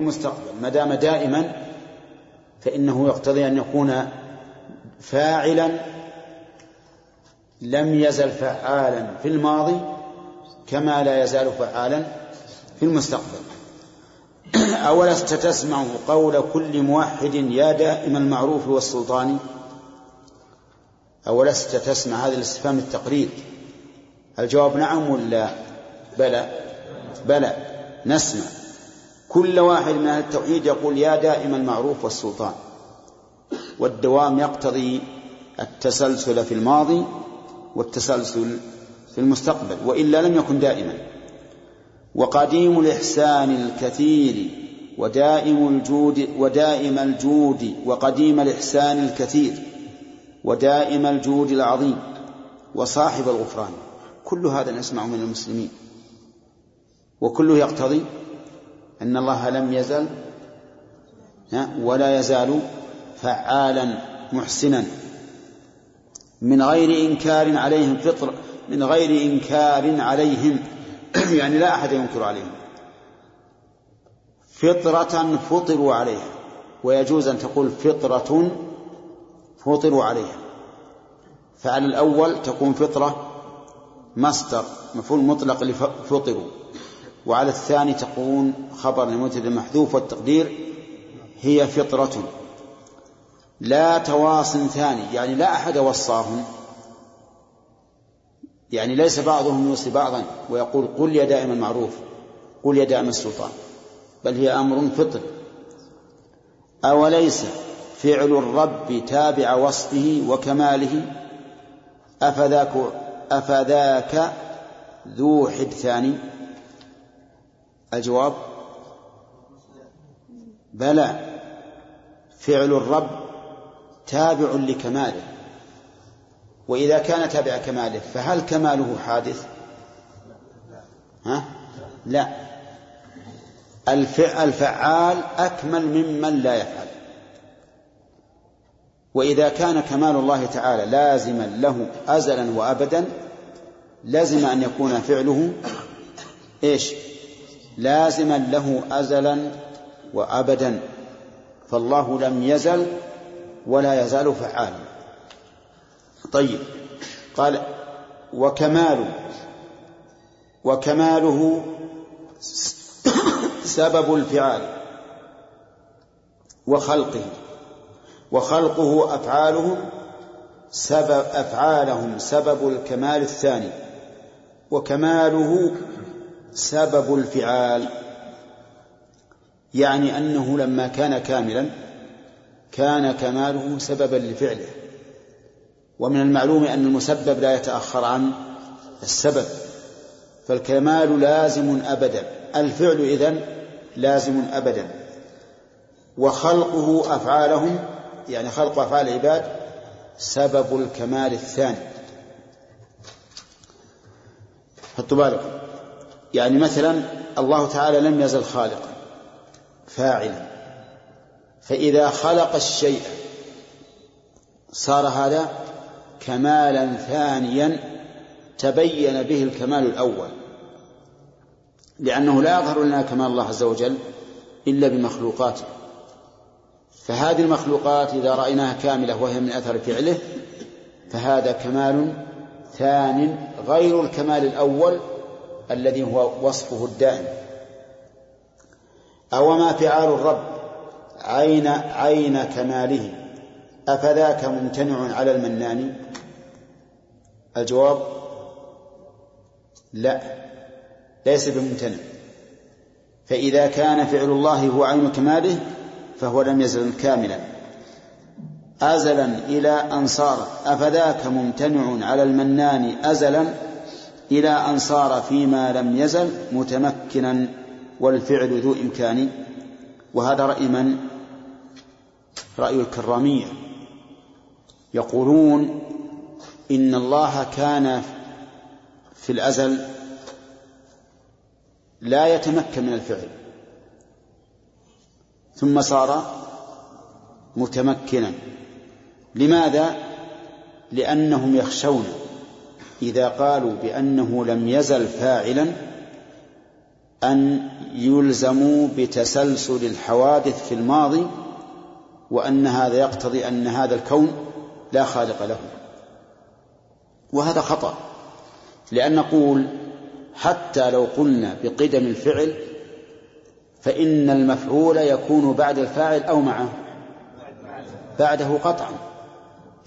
المستقبل ما دام دائما فإنه يقتضي أن يكون فاعلا لم يزل فعالا في الماضي كما لا يزال فعالا في المستقبل. أولست تسمع قول كل موحد يا دائم المعروف والسلطان. أولست تسمع هذا الاستفهام التقرير الجواب نعم ولا؟ بلى. بلى. نسمع. كل واحد من أهل التوحيد يقول يا دائم المعروف والسلطان. والدوام يقتضي التسلسل في الماضي والتسلسل في المستقبل وإلا لم يكن دائما. وقديم الإحسان الكثير ودائم الجود ودائم الجود وقديم الإحسان الكثير ودائم الجود العظيم وصاحب الغفران. كل هذا نسمع من المسلمين. وكله يقتضي أن الله لم يزل ولا يزال فعالا محسنا. من غير إنكار عليهم فطر من غير إنكار عليهم يعني لا أحد ينكر عليهم. فطرة فطروا عليها ويجوز أن تقول فطرة فطروا عليها. فعلى الأول تكون فطرة مصدر مفعول مطلق لفطروا وعلى الثاني تكون خبر لمبتدا محذوف والتقدير هي فطرة. لا تواص ثاني يعني لا أحد وصاهم. يعني ليس بعضهم يوصي بعضا ويقول قل يا دائم المعروف قل يا دائم السلطان. بل هي أمر فطر. أوليس فعل الرب تابع وصفه وكماله؟ أفذاك أفذاك ذو حد ثاني الجواب؟ بلى. فعل الرب تابع لكماله. وإذا كان تابع كماله فهل كماله حادث؟ ها؟ لا. الفعال أكمل ممن لا يفعل. وإذا كان كمال الله تعالى لازما له أزلا وأبدا لازم أن يكون فعله إيش؟ لازما له أزلا وأبدا فالله لم يزل ولا يزال فعالا. طيب قال وكمال وكماله سبب الفعال وخلقه وخلقه أفعالهم سبب أفعالهم سبب الكمال الثاني وكماله سبب الفعال يعني أنه لما كان كاملا كان كماله سببا لفعله. ومن المعلوم أن المسبب لا يتأخر عن السبب فالكمال لازم أبدا الفعل إذن لازم أبدا. وخلقه أفعالهم يعني خلق أفعال العباد سبب الكمال الثاني. حطوا يعني مثلا الله تعالى لم يزل خالقا فاعلا. فإذا خلق الشيء صار هذا كمالا ثانيا تبين به الكمال الأول لأنه لا يظهر لنا كمال الله عز وجل إلا بمخلوقاته. فهذه المخلوقات إذا رأيناها كاملة وهي من أثر فعله فهذا كمال ثان غير الكمال الأول الذي هو وصفه الدائم. أو ما فعال الرب عين عين كماله؟ أفذاك ممتنع على المنان؟ الجواب لا ليس بممتنع. فإذا كان فعل الله هو عين كماله فهو لم يزل كاملا. أزلا إلى أن صار أفذاك ممتنع على المنان أزلا؟ إلى أن صار فيما لم يزل متمكنا والفعل ذو إمكان. وهذا رأي من؟ رأي الكرامية. يقولون إن الله كان في الأزل لا يتمكن من الفعل. ثم صار متمكنا. لماذا؟ لأنهم يخشون. إذا قالوا بأنه لم يزل فاعلا أن يلزموا بتسلسل الحوادث في الماضي وأن هذا يقتضي أن هذا الكون لا خالق له. وهذا خطأ لأن نقول حتى لو قلنا بقدم الفعل فإن المفعول يكون بعد الفاعل أو معه بعده قطعا.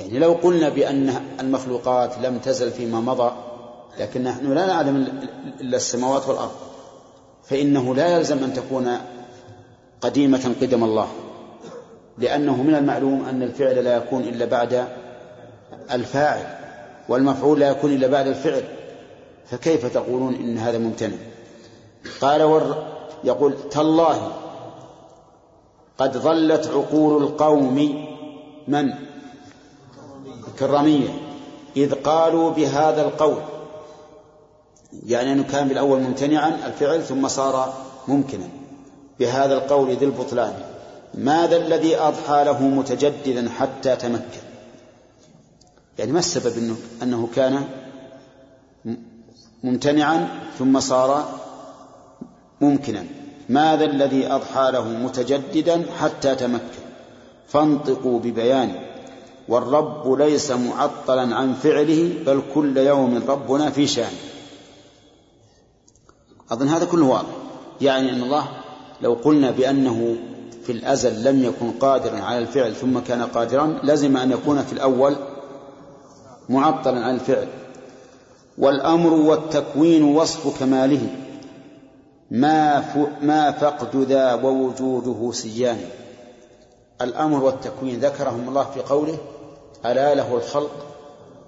يعني لو قلنا بأن المخلوقات لم تزل فيما مضى لكن نحن لا نعلم إلا السماوات والأرض فإنه لا يلزم أن تكون قديمة قدم الله لأنه من المعلوم أن الفعل لا يكون إلا بعد الفاعل والمفعول لا يكون إلا بعد الفعل فكيف تقولون إن هذا ممتنع؟ قال ور يقول تالله قد ظلت عقول القوم من؟ الكرامية إذ قالوا بهذا القول يعني أنه كان بالأول ممتنعا الفعل ثم صار ممكنا. بهذا القول ذي البطلان. ماذا الذي أضحى له متجددا حتى تمكن؟ يعني ما السبب أنه, أنه كان ممتنعا ثم صار ممكنا؟ ماذا الذي أضحى له متجددا حتى تمكن؟ فانطقوا ببيان والرب ليس معطلا عن فعله بل كل يوم ربنا في شان أظن هذا كله واضح. يعني أن الله لو قلنا بأنه في الأزل لم يكن قادرا على الفعل ثم كان قادرا لزم أن يكون في الأول معطلا عن الفعل. والأمر والتكوين وصف كماله. ما ما فقد ذا ووجوده سيان الأمر والتكوين ذكرهم الله في قوله ألا له الخلق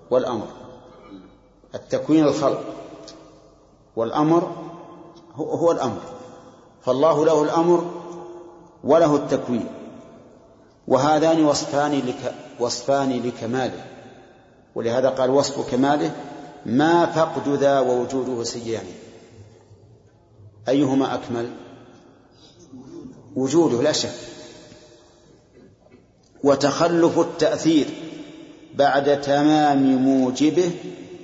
والأمر. التكوين الخلق والأمر هو الأمر. فالله له الأمر وله التكوين. وهذان وصفان لك وصفان لكماله. ولهذا قال وصف كماله ما فقد ذا ووجوده سيان أيهما أكمل؟ وجوده لا شك. وتخلف التأثير. بعد تمام موجبه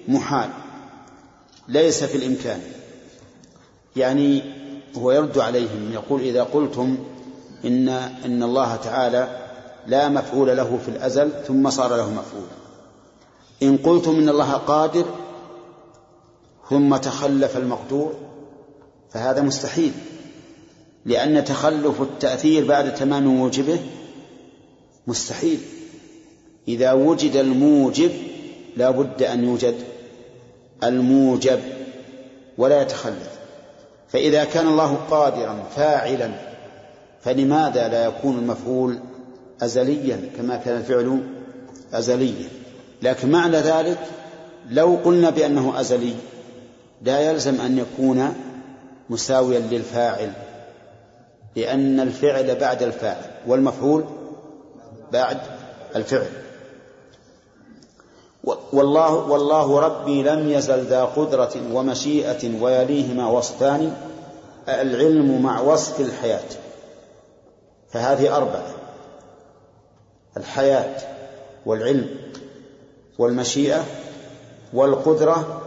محال ليس في الإمكان. يعني هو يرد عليهم يقول إذا قلتم إن إن الله تعالى لا مفعول له في الأزل ثم صار له مفعول. إن قلتم إن الله قادر ثم تخلف المقدور فهذا مستحيل لأن تخلف التأثير بعد تمام موجبه مستحيل. إذا وجد الموجب لا بد أن يوجد الموجب ولا يتخلف. فإذا كان الله قادرا فاعلا فلماذا لا يكون المفعول أزليا كما كان الفعل أزليا؟ لكن معنى ذلك لو قلنا بأنه أزلي لا يلزم أن يكون مساويا للفاعل لأن الفعل بعد الفاعل والمفعول بعد الفعل. والله والله ربي لم يزل ذا قدرة ومشيئة ويليهما وصفان العلم مع وصف الحياة. فهذه أربعة. الحياة والعلم والمشيئة والقدرة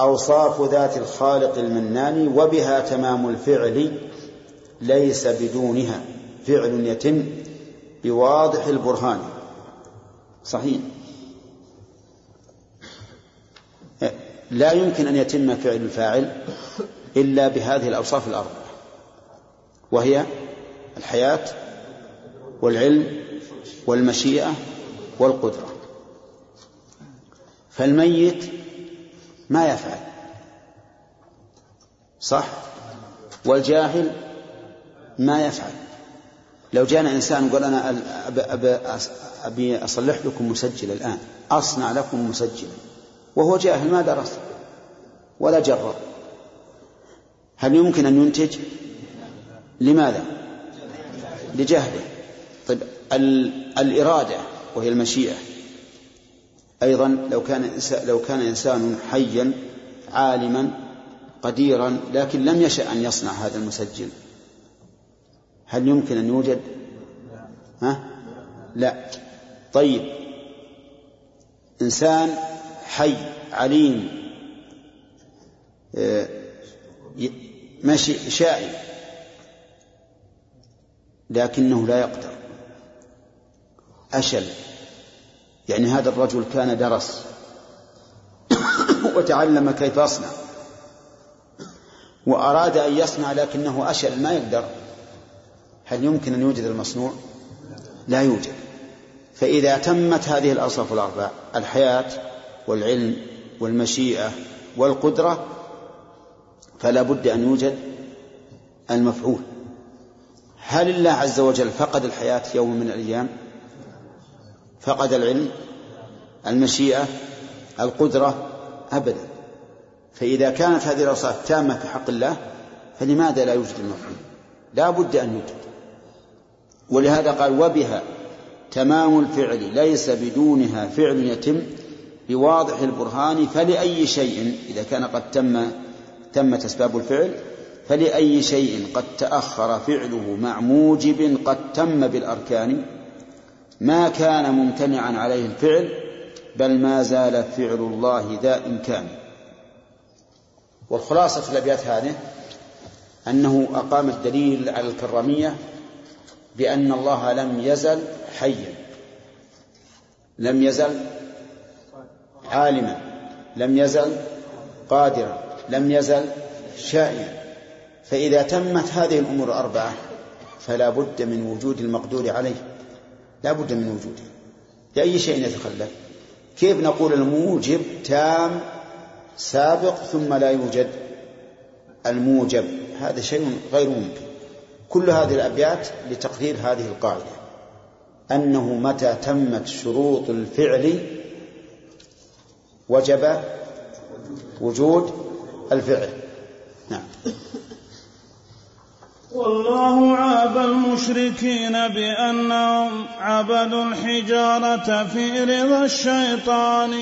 أوصاف ذات الخالق المنان وبها تمام الفعل ليس بدونها. فعل يتم بواضح البرهان. صحيح. لا يمكن أن يتم فعل الفاعل إلا بهذه الأوصاف الأربعة وهي الحياة والعلم والمشيئة والقدرة. فالميت ما يفعل صح؟ والجاهل ما يفعل. لو جاءنا إنسان وقال أنا أبي أصلح لكم مسجل الآن أصنع لكم مسجلا. وهو جاهل ما درس ولا جرب. هل يمكن أن ينتج؟ لماذا؟ لجهله. طيب الإرادة وهي المشيئة. أيضا لو كان لو كان إنسان حيا عالما قديرا لكن لم يشأ أن يصنع هذا المسجل. هل يمكن أن يوجد؟ ها؟ لا. طيب. إنسان حي عليم آه، مشي شائن لكنه لا يقدر. أشل. يعني هذا الرجل كان درس. وتعلم كيف يصنع. وأراد أن يصنع لكنه أشل ما يقدر. هل يمكن أن يوجد المصنوع؟ لا يوجد. فإذا تمت هذه الأوصاف الأربع الحياة والعلم والمشيئة والقدرة فلا بد أن يوجد المفعول. هل الله عز وجل فقد الحياة يوم من الأيام؟ فقد العلم المشيئة القدرة؟ أبدا. فإذا كانت هذه الأوصاف تامة في حق الله فلماذا لا يوجد المفعول؟ لا بد أن يوجد. ولهذا قال وبها تمام الفعل ليس بدونها فعل يتم بواضح البرهان فلأي شيء إذا كان قد تم تمت أسباب الفعل فلأي شيء قد تأخر فعله مع موجب قد تم بالأركان ما كان ممتنعا عليه الفعل بل ما زال فعل الله ذا إمكان. والخلاصة في الأبيات هذه أنه أقام الدليل على الكرامية بأن الله لم يزل حيا. لم يزل عالما لم يزل قادرا لم يزل شائعا. فإذا تمت هذه الأمور الأربعة فلا بد من وجود المقدور عليه. لا بد من وجوده. لأي شيء يتخلف. كيف نقول الموجب تام سابق ثم لا يوجد؟ الموجب. هذا شيء غير ممكن. كل هذه الأبيات لتقرير هذه القاعدة. أنه متى تمت شروط الفعل وجب وجود الفعل. نعم. والله عاب المشركين بأنهم عبدوا الحجارة في رضا الشيطان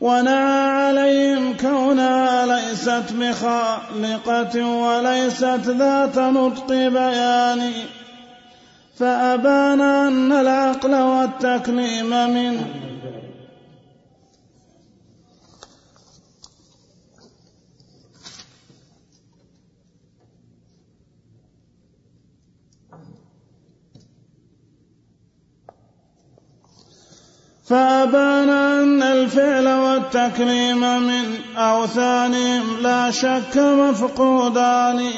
ونعى عليهم كونها ليست بخالقة وليست ذات نطق بيان. فأبان أن العقل والتكليم من فأبان أن الفعل والتكريم من أوثانهم لا شك مفقودان.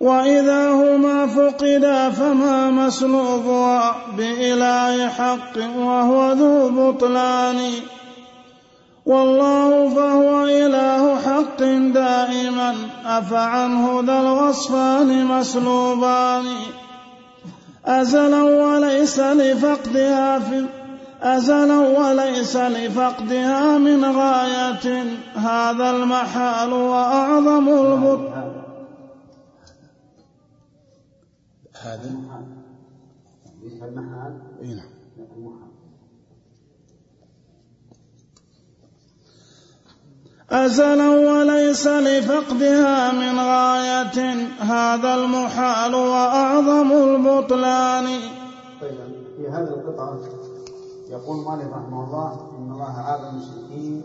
وإذا هما فقدا فما مسلوبها بإله حق وهو ذو بطلان. والله فهو إله حق دائما أفعنه ذا الوصفان مسلوبان. أزلا وليس لفقدها في أزلا وليس لفقدها من غاية هذا المحال وأعظم البط هذا المحال. نعم. أزلا وليس لفقدها من غاية هذا المحال وأعظم البطلان. طيب في هذه القطعة يقول مالك رحمه الله إن الله عاب المشركين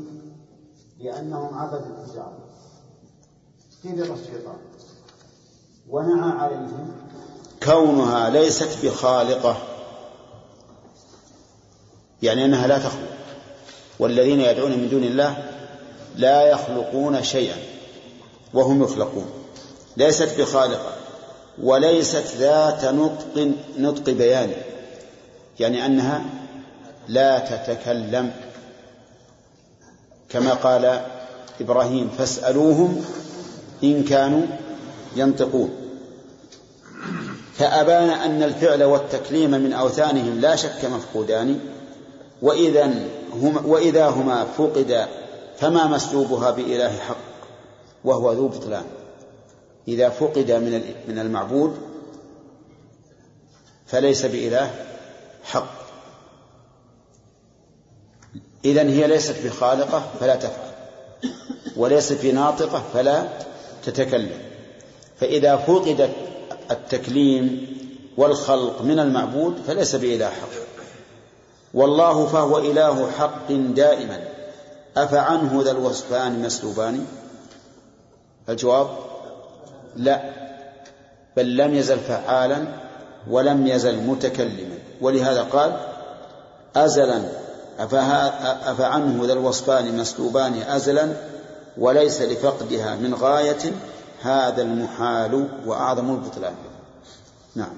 لأنهم عبدوا التجارة في رضا الشيطان؟ ونعى عليهم. كونها ليست بخالقة. يعني أنها لا تخلق. والذين يدعون من دون الله لا يخلقون شيئا. وهم يخلقون. ليست بخالقة. وليست ذات نطق نطق بيان. يعني أنها لا تتكلم. كما قال إبراهيم فاسألوهم إن كانوا ينطقون. فأبان أن الفعل والتكليم من أوثانهم لا شك مفقودان. وإذا هما, وإذا هما فقدا فما مسلوبها بإله حق؟ وهو ذو بطلان. إذا فقد من من المعبود فليس بإله حق. إذا هي ليست بخالقة فلا تفعل وليست بناطقة فلا تتكلم. فإذا فقد التكليم والخلق من المعبود فليس بإله حق. والله فهو إله حق دائما. أفعنه ذا الوصفان مسلوبان؟ الجواب لا بل لم يزل فعالا ولم يزل متكلما. ولهذا قال أزلا أفعنه ذا الوصفان مسلوبان أزلا وليس لفقدها من غاية هذا المحال وأعظم البطلان. نعم.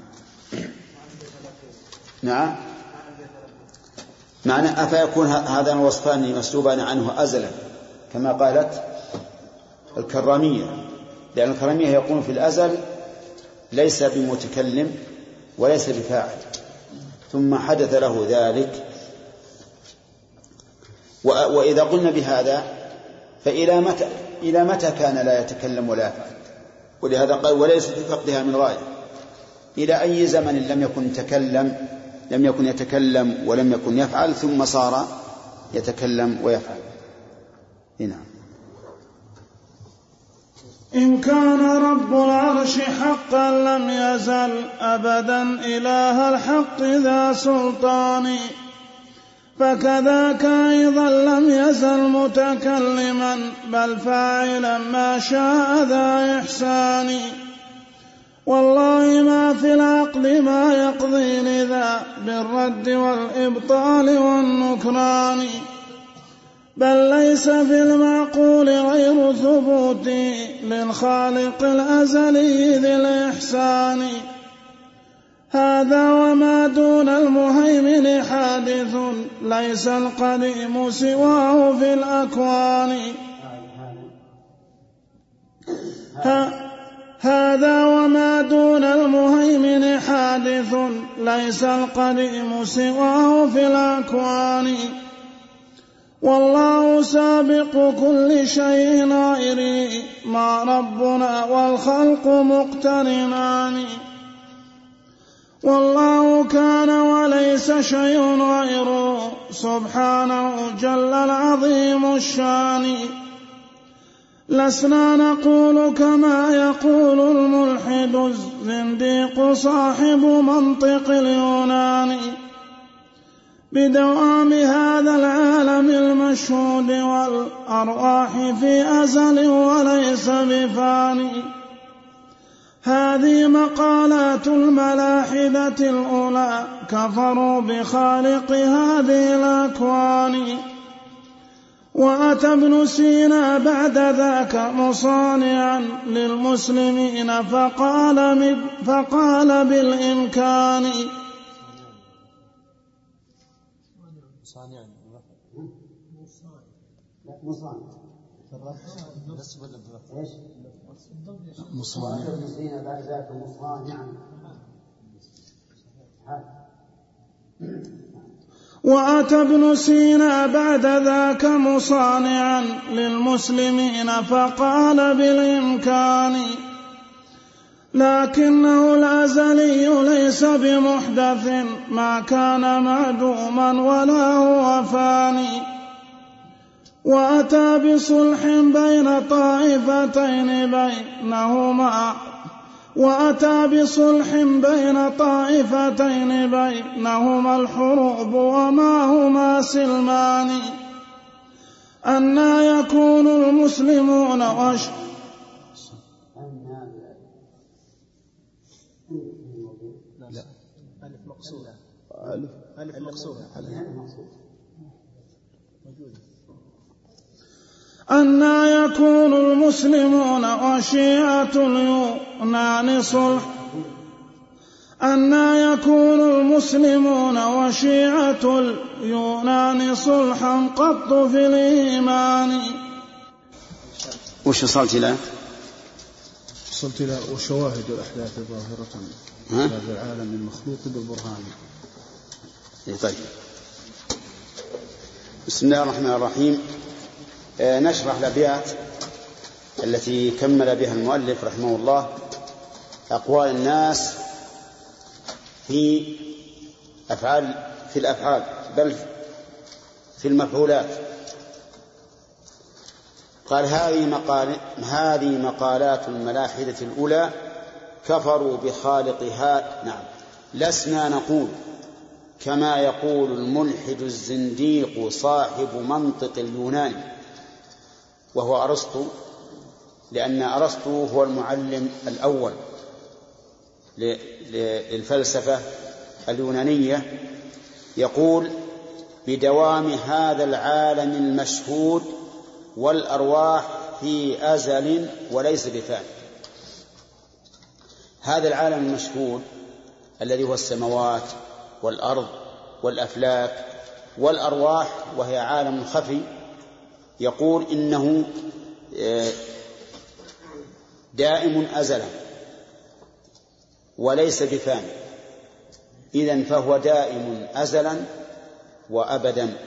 نعم. معنى أفيكون هذان الوصفان مسلوبان عنه أزلا؟ كما قالت الكرامية. لأن الكرامية يقول في الأزل ليس بمتكلم وليس بفاعل. ثم حدث له ذلك وإذا قلنا بهذا فإلى متى إلى متى كان لا يتكلم ولا يفعل؟ ولهذا قال وليس في فقدها من غاية. إلى أي زمن لم يكن تكلم لم يكن يتكلم ولم يكن يفعل ثم صار يتكلم ويفعل. نعم. إن كان رب العرش حقا لم يزل أبدا إله الحق ذا سلطان. فكذاك أيضا لم يزل متكلما بل فاعلا ما شاء ذا إحسان. والله ما في العقل ما يقضي لذا بالرد والإبطال والنكران. بل ليس في المعقول غير ثبوت للخالق الأزلي ذي الإحسان. هذا وما دون المهيمن حادث ليس القديم سواه في الأكوان. هذا وما دون المهيمن حادث ليس القديم سواه في الأكوان. والله سابق كل شيء غيري ما ربنا والخلق مقترنان. والله كان وليس شيء غيره سبحانه جل العظيم الشان. لسنا نقول كما يقول الملحد الزنديق صاحب منطق اليونان. بدوام هذا العالم المشهود والأرواح في أزل وليس بفاني. هذه مقالات الملاحدة الأولى. كفروا بخالق هذه الأكوان. وأتى ابن سينا بعد ذاك مصانعا للمسلمين فقال, فقال بالإمكان. مصانع. مصانع. بعد ذاك مصانعا وأتى ابن سينا بعد ذاك مصانعا للمسلمين فقال بالإمكان لكنه الأزلي ليس بمحدث ما كان معدوما ولا هو فاني. وأتى بصلح بين طائفتين بينهما. وأتى بصلح بين طائفتين بينهما الحروب وما هما سلمان. أنا يكون المسلمون وش لا. ألف مقصودة. ألف ألف مقصودة. أنا يكون المسلمون وشيعة اليونان صلح أنا يكون المسلمون وشيعة اليونان صلحا قط في الإيمان. وش وصلت إلى؟ وصلت إلى وشواهد الأحداث ظاهرة. ها؟ هذا العالم المخلوق بالبرهان. إيه طيب. بسم الله الرحمن الرحيم. نشرح الأبيات التي كمل بها المؤلف رحمه الله أقوال الناس في أفعال في الأفعال بل في المفعولات. قال هذه مقال هذه مقالات الملاحدة الأولى كفروا بخالقها. نعم. لسنا نقول كما يقول الملحد الزنديق صاحب منطق اليونان وهو أرسطو لأن أرسطو هو المعلم الأول للفلسفة اليونانية يقول بدوام هذا العالم المشهود والأرواح في أزل وليس بفان هذا العالم المشهود الذي هو السماوات والأرض والأفلاك والأرواح وهي عالم خفي يقول إنه آه، دائم أزلا وليس بفاني إذا فهو دائم أزلا وأبدا.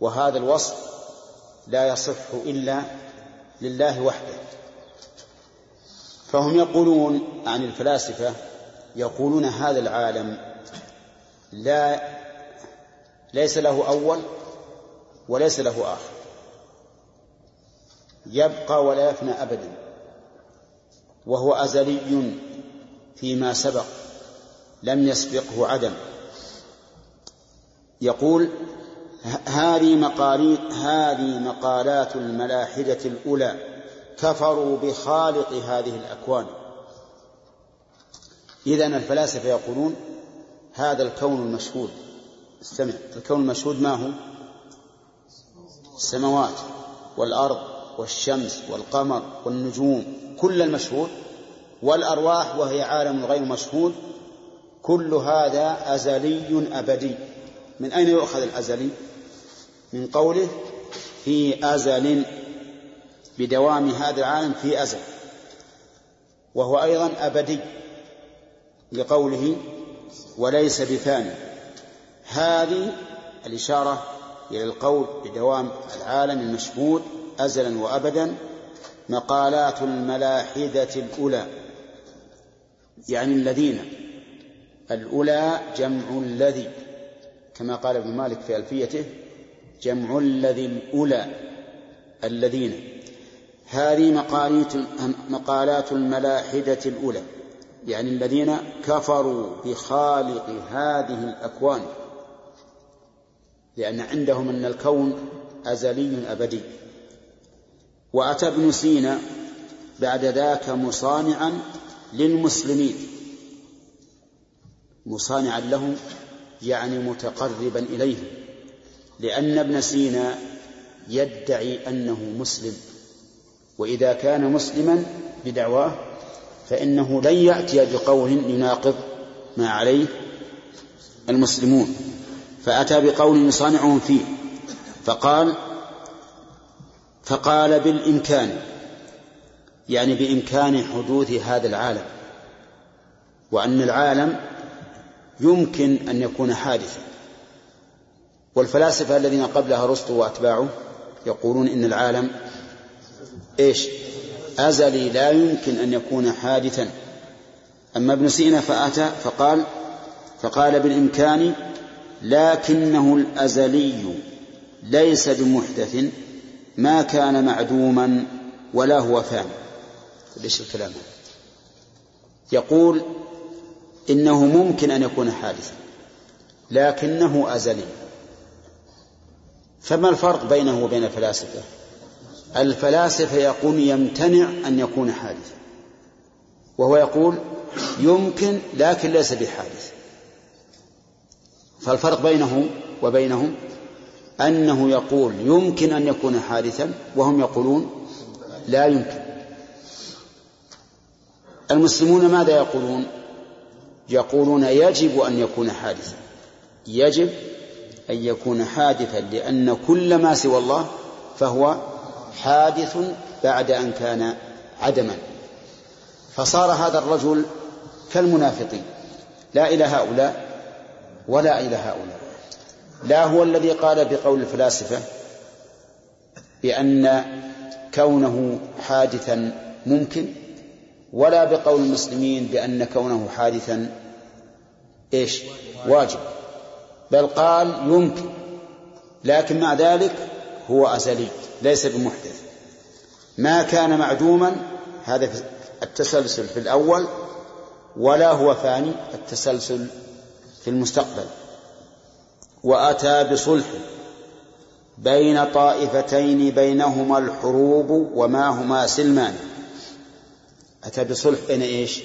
وهذا الوصف لا يصح إلا لله وحده. فهم يقولون عن الفلاسفة يقولون هذا العالم لا ليس له أول وليس له آخر. يبقى ولا يفنى أبدا. وهو أزلي فيما سبق لم يسبقه عدم. يقول هذه مقاليد هذه مقالات الملاحدة الأولى. كفروا بخالق هذه الأكوان. إذن الفلاسفة يقولون هذا الكون المشهود. استمع الكون المشهود ما هو؟ السماوات والأرض. والشمس والقمر والنجوم كل المشهود والأرواح وهي عالم غير مشهود كل هذا أزلي أبدي. من أين يؤخذ الأزلي؟ من قوله في أزل بدوام هذا العالم في أزل وهو أيضا أبدي لقوله وليس بفاني هذه الإشارة إلى القول بدوام العالم المشهود أزلا وأبدا مقالات الملاحدة الأولى. يعني الذين. الأولى جمع الذي. كما قال ابن مالك في ألفيته جمع الذي الأولى الذين. هذه مقالات مقالات الملاحدة الأولى. يعني الذين كفروا بخالق هذه الأكوان. لأن عندهم أن الكون أزلي أبدي. وأتى ابن سينا بعد ذاك مصانعا للمسلمين. مصانعا لهم يعني متقربا إليهم. لأن ابن سينا يدعي أنه مسلم. وإذا كان مسلما بدعواه فإنه لن يأتي بقول يناقض ما عليه المسلمون. فأتى بقول يصانعهم فيه. فقال فقال بالإمكان يعني بإمكان حدوث هذا العالم وأن العالم يمكن أن يكون حادثا. والفلاسفة الذين قبلها أرسطو وأتباعه يقولون إن العالم إيش؟ أزلي لا يمكن أن يكون حادثا. أما ابن سينا فأتى فقال فقال بالإمكان لكنه الأزلي ليس بمحدث. ما كان معدوما ولا هو فان ليش الكلام؟ يقول إنه ممكن أن يكون حادثا لكنه أزلي. فما الفرق بينه وبين الفلاسفة؟ الفلاسفة يقول يمتنع أن يكون حادثا. وهو يقول يمكن لكن ليس بحادث. فالفرق بينه وبينهم أنه يقول يمكن أن يكون حادثا وهم يقولون لا يمكن. المسلمون ماذا يقولون؟ يقولون يجب أن يكون حادثا. يجب أن يكون حادثا لأن كل ما سوى الله فهو حادث بعد أن كان عدما. فصار هذا الرجل كالمنافقين. لا إلى هؤلاء ولا إلى هؤلاء. لا هو الذي قال بقول الفلاسفة بأن كونه حادثا ممكن ولا بقول المسلمين بأن كونه حادثا إيش؟ واجب. بل قال يمكن لكن مع ذلك هو أزلي ليس بمحدث. ما كان معدوما هذا التسلسل في الأول ولا هو فاني التسلسل في المستقبل. وأتى بصلح بين طائفتين بينهما الحروب وما هما سلمان. أتى بصلح بين إيش؟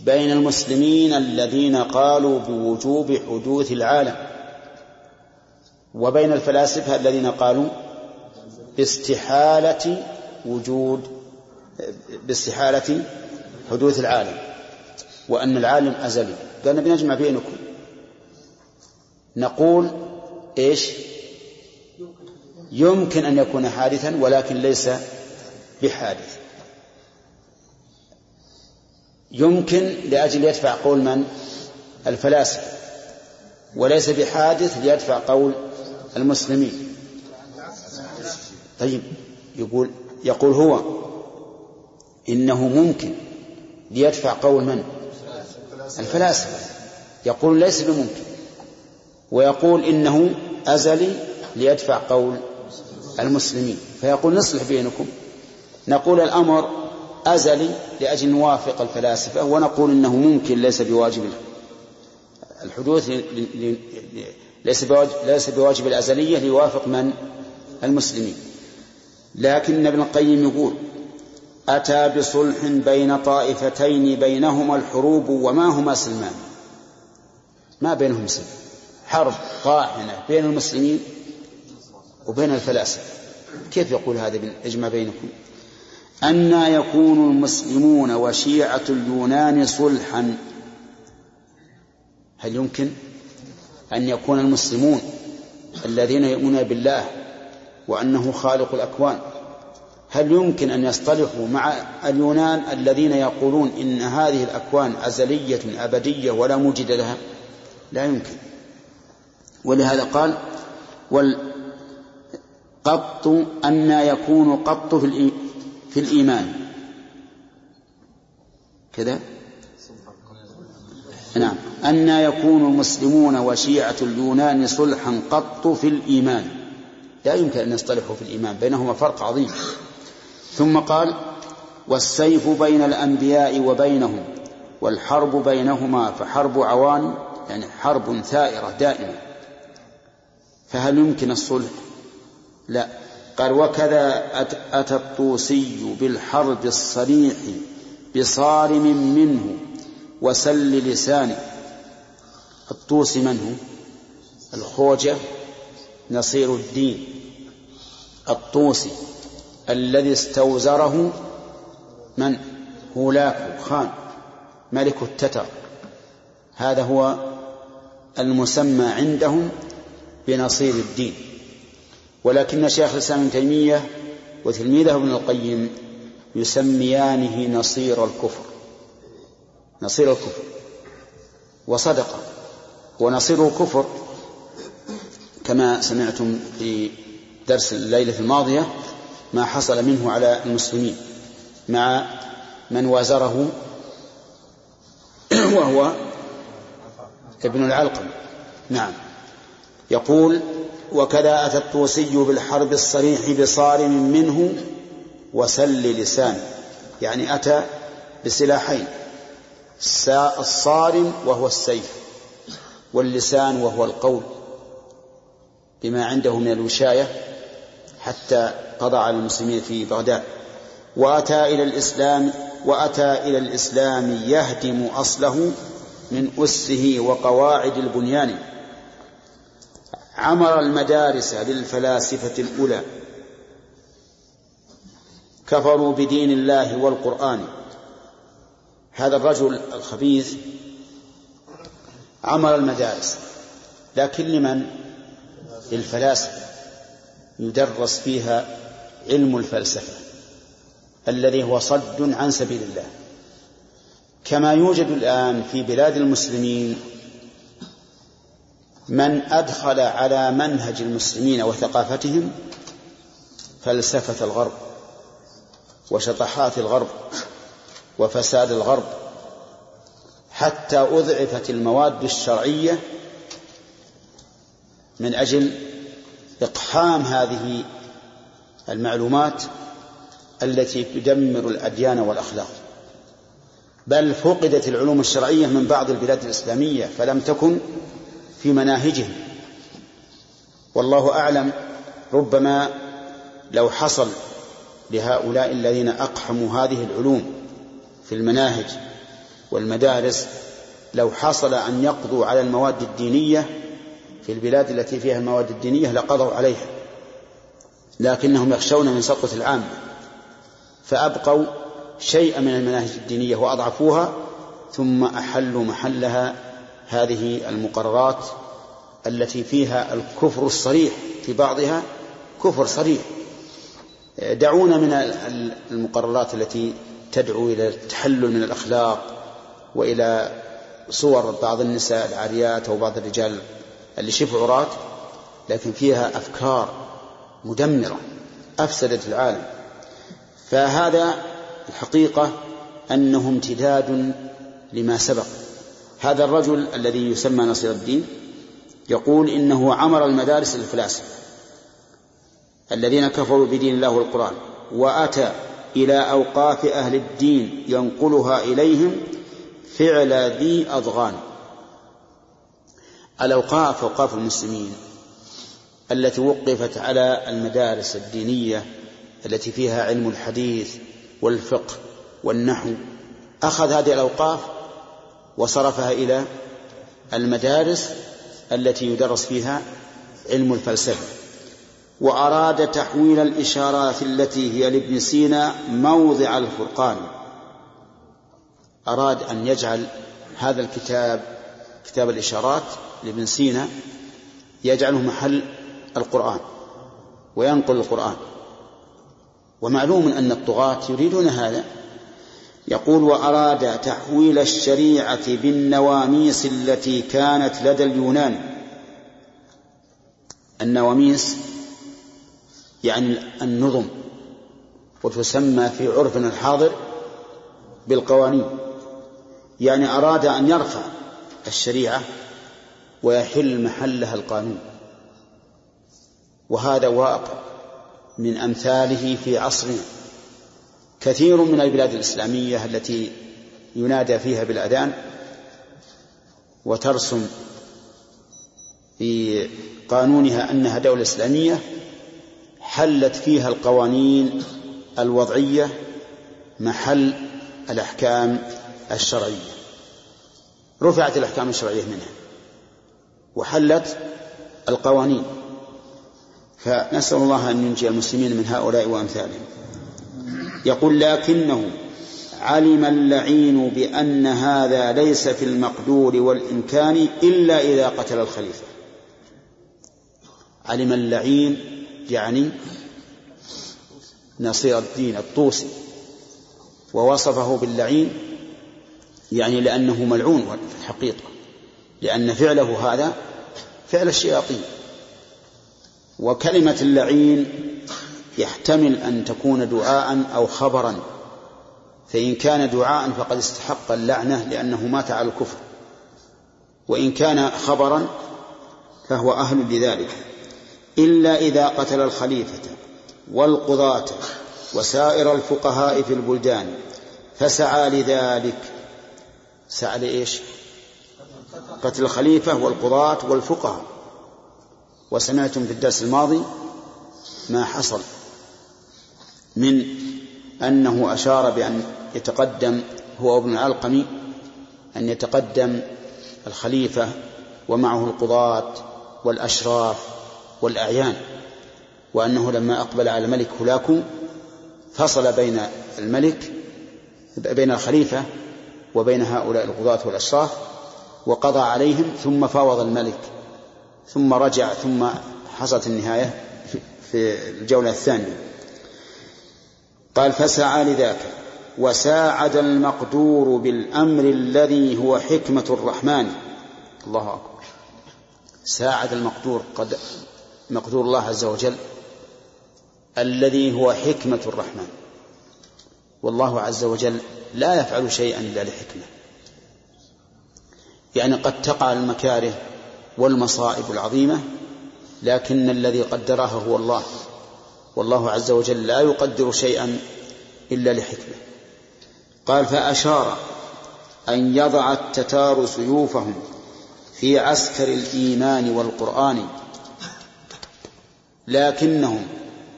بين المسلمين الذين قالوا بوجوب حدوث العالم وبين الفلاسفة الذين قالوا باستحالة وجود باستحالة حدوث العالم وأن العالم أزلي. قال نبي نجمع بينكم. نقول إيش؟ يمكن أن يكون حادثا ولكن ليس بحادث. يمكن لأجل يدفع قول من؟ الفلاسفة. وليس بحادث ليدفع قول المسلمين. طيب يقول يقول هو إنه ممكن ليدفع قول من؟ الفلاسفة. يقول ليس بممكن. ويقول إنه أزلي ليدفع قول المسلمين. فيقول نصلح بينكم. نقول الأمر أزلي لأجل نوافق الفلاسفة ونقول إنه ممكن ليس بواجب الحدوث ليس بواجب, ليس بواجب الأزلية ليوافق من؟ المسلمين. لكن ابن القيم يقول أتى بصلح بين طائفتين بينهما الحروب وما هما سلمان؟ ما بينهم سلم حرب طاحنة بين المسلمين وبين الفلاسفة. كيف يقول هذا بالإجماع بينكم؟ أن يكون المسلمون وشيعة اليونان صلحا. هل يمكن أن يكون المسلمون الذين يؤمنون بالله وأنه خالق الأكوان؟ هل يمكن أن يصطلحوا مع اليونان الذين يقولون إن هذه الأكوان أزلية أبدية ولا موجد لها؟ لا يمكن. ولهذا قال والقط أن يكون قط في, في الإيمان. كذا؟ نعم. أن يكون المسلمون وشيعة اليونان صلحا قط في الإيمان. لا يمكن أن يصطلحوا في الإيمان بينهما فرق عظيم. ثم قال والسيف بين الأنبياء وبينهم والحرب بينهما فحرب عوان يعني حرب ثائرة دائمة. فهل يمكن الصلح؟ لا. قال وكذا أتى الطوسي بالحرب الصريح بصارم منه وسل لسانه. الطوسي من هو؟ الخوجة نصير الدين. الطوسي الذي استوزره من؟ هولاك خان ملك التتر. هذا هو المسمى عندهم بنصير الدين. ولكن شيخ الإسلام ابن تيمية وتلميذه ابن القيم يسميانه نصير الكفر. نصير الكفر. وصدق. ونصير الكفر كما سمعتم في درس الليلة الماضية ما حصل منه على المسلمين مع من وازره وهو ابن العلقم نعم. يقول وكذا أتى الطوسي بالحرب الصريح بصارم منه وسل لسان. يعني أتى بسلاحين. الصارم وهو السيف واللسان وهو القول بما عنده من الوشاية حتى قضى على المسلمين في بغداد. وأتى إلى الإسلام وأتى إلى الإسلام يهدم أصله من أسه وقواعد البنيان. عمر المدارس للفلاسفة الأولى. كفروا بدين الله والقرآن. هذا الرجل الخبيث عمر المدارس. لكن لمن؟ للفلاسفة. يدرس فيها علم الفلسفة. الذي هو صد عن سبيل الله. كما يوجد الآن في بلاد المسلمين من أدخل على منهج المسلمين وثقافتهم فلسفة الغرب وشطحات الغرب وفساد الغرب حتى أضعفت المواد الشرعية من أجل إقحام هذه المعلومات التي تدمر الأديان والأخلاق. بل فقدت العلوم الشرعية من بعض البلاد الإسلامية فلم تكن في مناهجهم. والله أعلم ربما لو حصل لهؤلاء الذين أقحموا هذه العلوم في المناهج والمدارس لو حصل أن يقضوا على المواد الدينية في البلاد التي فيها المواد الدينية لقضوا عليها. لكنهم يخشون من سقط العامة فأبقوا شيئا من المناهج الدينية وأضعفوها ثم أحلوا محلها هذه المقررات التي فيها الكفر الصريح في بعضها كفر صريح. دعونا من المقررات التي تدعو إلى التحلل من الأخلاق وإلى صور بعض النساء العاريات أو بعض الرجال اللي شبه عراة لكن فيها أفكار مدمرة أفسدت العالم. فهذا الحقيقة أنه امتداد لما سبق. هذا الرجل الذي يسمى نصير الدين يقول إنه عمر المدارس للفلاسفة الذين كفروا بدين الله والقرآن وأتى إلى أوقاف أهل الدين ينقلها إليهم فعل ذي أضغان. الأوقاف أوقاف المسلمين التي وقفت على المدارس الدينية التي فيها علم الحديث والفقه والنحو أخذ هذه الأوقاف وصرفها إلى المدارس التي يدرس فيها علم الفلسفة. وأراد تحويل الإشارات التي هي لابن سينا موضع الفرقان. أراد أن يجعل هذا الكتاب كتاب الإشارات لابن سينا يجعله محل القرآن وينقل القرآن. ومعلوم أن الطغاة يريدون هذا يقول وأراد تحويل الشريعة بالنواميس التي كانت لدى اليونان. النواميس يعني النظم وتسمى في عرفنا الحاضر بالقوانين. يعني أراد أن يرفع الشريعة ويحل محلها القانون. وهذا واقع من أمثاله في عصرنا. كثير من البلاد الإسلامية التي ينادى فيها بالأذان وترسم في قانونها أنها دولة إسلامية حلت فيها القوانين الوضعية محل الأحكام الشرعية. رفعت الأحكام الشرعية منها وحلت القوانين. فنسأل الله أن ينجي المسلمين من هؤلاء وأمثالهم. يقول لكنه علم اللعين بأن هذا ليس في المقدور والإمكان إلا إذا قتل الخليفة. علم اللعين يعني نصير الدين الطوسي ووصفه باللعين يعني لأنه ملعون في الحقيقة لأن فعله هذا فعل الشياطين. وكلمة اللعين يحتمل أن تكون دعاء أو خبرا. فإن كان دعاء فقد استحق اللعنة لأنه مات على الكفر. وإن كان خبرا فهو أهل لذلك. إلا إذا قتل الخليفة والقضاة وسائر الفقهاء في البلدان فسعى لذلك. سعى لإيش؟ قتل الخليفة والقضاة والفقهاء. وسمعتم في الدرس الماضي ما حصل. من أنه أشار بأن يتقدم هو ابن العلقمي أن يتقدم الخليفة ومعه القضاة والأشراف والأعيان وأنه لما أقبل على الملك هلاكو فصل بين الملك بين الخليفة وبين هؤلاء القضاة والأشراف وقضى عليهم ثم فاوض الملك ثم رجع ثم حصلت النهاية في الجولة الثانية. قال فسعى لذاك وساعد المقدور بالأمر الذي هو حكمة الرحمن. الله أكبر. ساعد المقدور قد مقدور الله عز وجل الذي هو حكمة الرحمن. والله عز وجل لا يفعل شيئا إلا لحكمة. يعني قد تقع المكاره والمصائب العظيمة لكن الذي قدرها هو الله. والله عز وجل لا يقدر شيئا إلا لحكمة. قال فأشار أن يضع التتار سيوفهم في عسكر الإيمان والقرآن لكنهم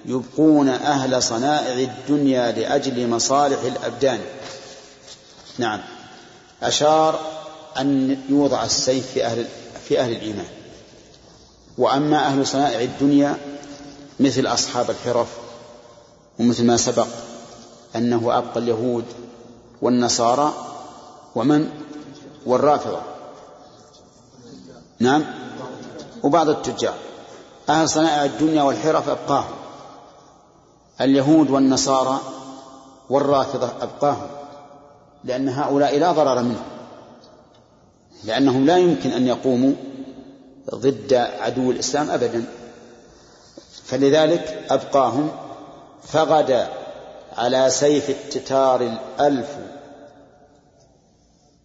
يبقون أهل صنائع الدنيا لأجل مصالح الأبدان. نعم. أشار أن يوضع السيف في أهل في أهل الإيمان. وأما أهل صنائع الدنيا مثل أصحاب الحرف ومثل ما سبق أنه أبقى اليهود والنصارى ومن؟ والرافضة. نعم؟ وبعض التجار. أهل صنائع الدنيا والحرف أبقاهم. اليهود والنصارى والرافضة أبقاهم. لأن هؤلاء لا ضرر منهم. لأنهم لا يمكن أن يقوموا ضد عدو الإسلام أبدا. فلذلك أبقاهم فغدا على سيف التتار الألف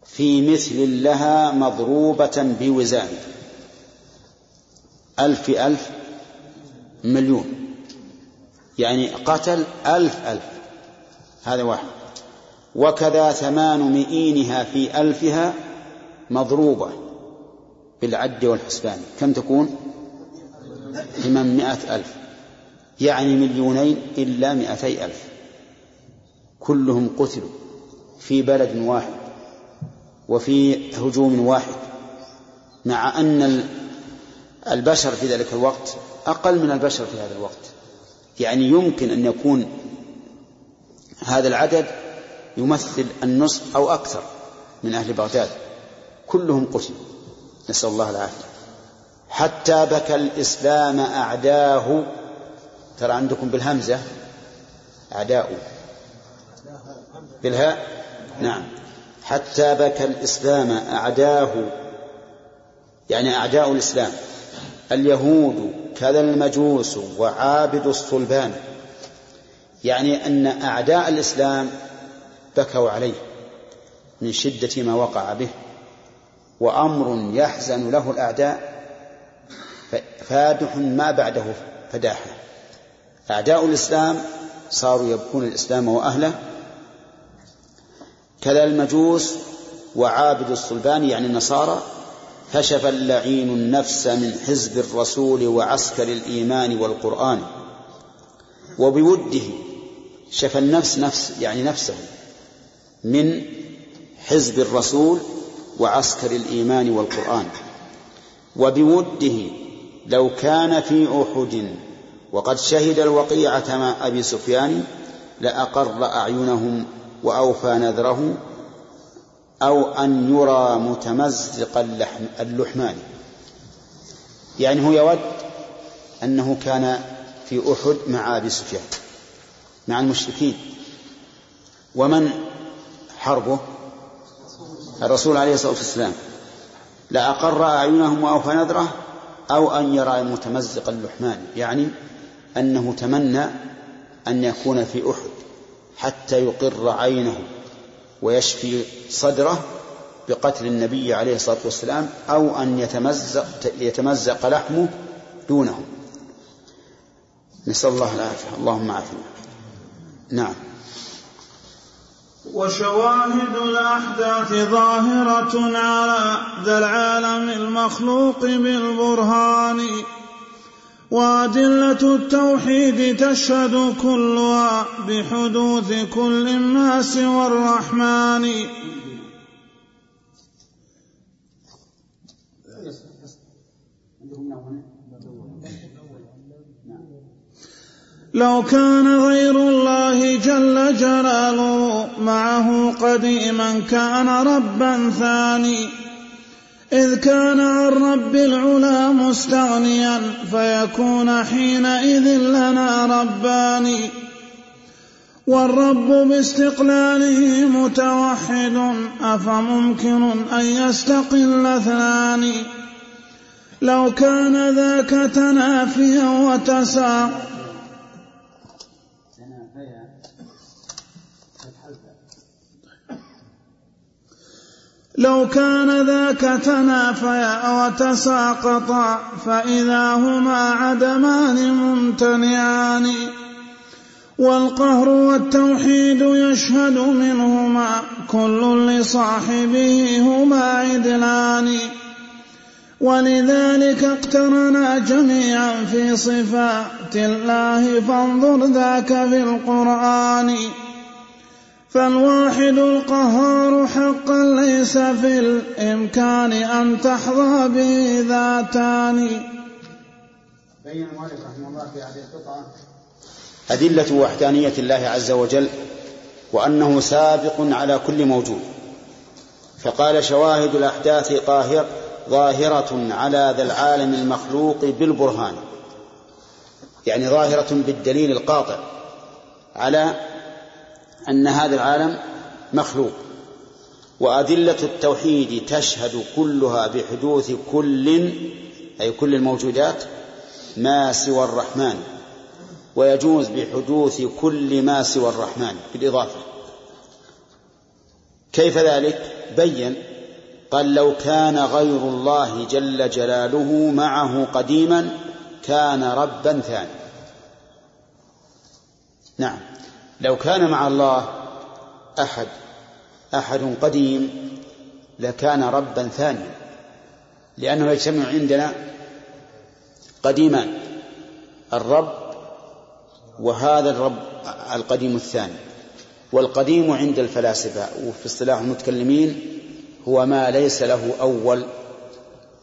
في مثل لها مضروبة بوزان. ألف في ألف مليون. يعني قتل ألف ألف. هذا واحد. وكذا ثمان مئينها في ألفها مضروبة بالعد والحسبان. كم تكون؟ ثمانمائة ألف. يعني مليونين إلا مئتي ألف. كلهم قتلوا في بلد واحد وفي هجوم واحد مع أن البشر في ذلك الوقت أقل من البشر في هذا الوقت. يعني يمكن أن يكون هذا العدد يمثل النصف أو أكثر من أهل بغداد. كلهم قتلوا. نسأل الله العافية. حتى بكى الإسلام أعداه. ترى عندكم بالهمزة أعداء. بالهاء نعم. حتى بكى الإسلام أعداه. يعني أعداء الإسلام. اليهود كذا المجوس وعابد الصلبان. يعني أن أعداء الإسلام بكوا عليه من شدة ما وقع به. وأمر يحزن له الأعداء. فادح ما بعده فداحة أعداء الإسلام صاروا يبكون الإسلام وأهله. كذا المجوس وعابد الصلبان يعني النصارى كشف اللعين النفس من حزب الرسول وعسكر الإيمان والقرآن. وبوده شفى النفس نفس يعني نفسه من حزب الرسول وعسكر الإيمان والقرآن. وبوده لو كان في أحد وقد شهد الوقيعة مع أبي سفيان لأقر أعينهم وأوفى نذره أو أن يرى متمزق اللحم اللحمان. يعني هو يود أنه كان في أحد مع أبي سفيان مع المشركين. ومن حربه؟ الرسول عليه الصلاة والسلام. لأقر أعينهم وأوفى نذره أو أن يرى متمزق اللحمان يعني أنه تمنى أن يكون في أحد حتى يقر عينه ويشفي صدره بقتل النبي عليه الصلاة والسلام أو أن يتمزق, يتمزق لحمه دونه. نسأل الله العافية. اللهم عافنا. نعم. وشواهد الأحداث ظاهرة على ذا العالم المخلوق بالبرهان. وأدلة التوحيد تشهد كلها بحدوث كل ما سوى الرحمن لو كان غير الله جل جلاله معه قديما كان ربا ثاني. إذ كان عن رب العلا مستغنيا فيكون حينئذ لنا ربان. والرب باستقلاله متوحد أفممكن أن يستقل اثنان لو كان ذاك تنافيا وتساقا لو كان ذاك تنافيا وتساقطا فإذا هما عدمان ممتنعان. والقهر والتوحيد يشهد منهما كل لصاحبه هما عدلان. ولذلك اقترنا جميعا في صفات الله فانظر ذاك في القرآن. فالواحد القهار حقا ليس في الإمكان أن تحظى به ذاتان بين المؤلف رحمه الله في هذه القطعة أدلة وحدانية الله عز وجل وأنه سابق على كل موجود. فقال شواهد الأحداث قاهر ظاهرة على ذا العالم المخلوق بالبرهان. يعني ظاهرة بالدليل القاطع على أن هذا العالم مخلوق وأدلة التوحيد تشهد كلها بحدوث كل أي كل الموجودات ما سوى الرحمن ويجوز بحدوث كل ما سوى الرحمن بالإضافة. كيف ذلك؟ بين قال لو كان غير الله جل جلاله معه قديما كان ربا ثاني نعم. لو كان مع الله أحد أحد قديم لكان ربا ثانيا لأنه يجتمع عندنا قديمان الرب وهذا الرب القديم الثاني. والقديم عند الفلاسفة وفي اصطلاح المتكلمين هو ما ليس له أول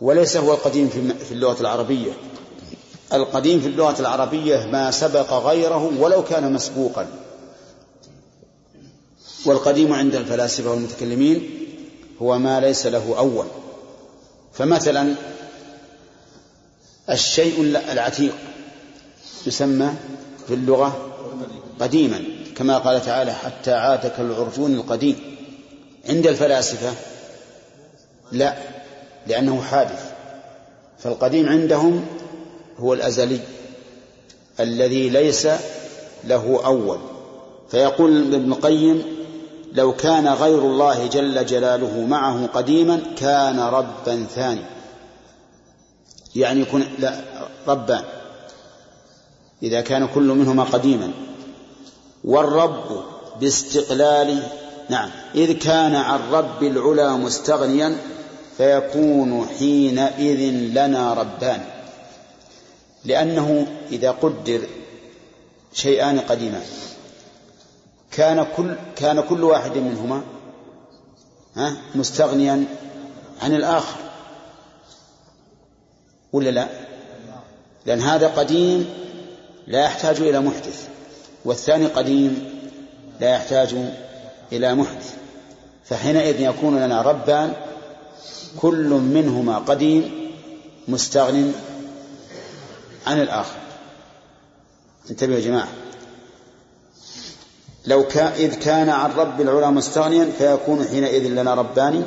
وليس هو القديم في اللغة العربية. القديم في اللغة العربية ما سبق غيره ولو كان مسبوقا. والقديم عند الفلاسفة والمتكلمين هو ما ليس له أول. فمثلا الشيء العتيق يسمى في اللغة قديما كما قال تعالى حتى عاد كالعرجون القديم. عند الفلاسفة لا لأنه حادث. فالقديم عندهم هو الأزلي الذي ليس له أول. فيقول ابن القيم لو كان غير الله جل جلاله معه قديما كان ربا ثاني. يعني يكون لا ربان إذا كان كل منهما قديما. والرب باستقلال نعم إذ كان عن رب العلا مستغنيا فيكون حينئذ لنا ربان. لأنه إذا قدر شيئان قديمان. كان كل كان كل واحد منهما ها مستغنيا عن الآخر. ولا لا؟ لأن هذا قديم لا يحتاج إلى محدث والثاني قديم لا يحتاج إلى محدث. فحينئذ يكون لنا ربان كل منهما قديم مستغن عن الآخر. انتبهوا يا جماعة. لو كان إذ كان عن رب العلا مستغنيا فيكون حينئذ لنا ربان.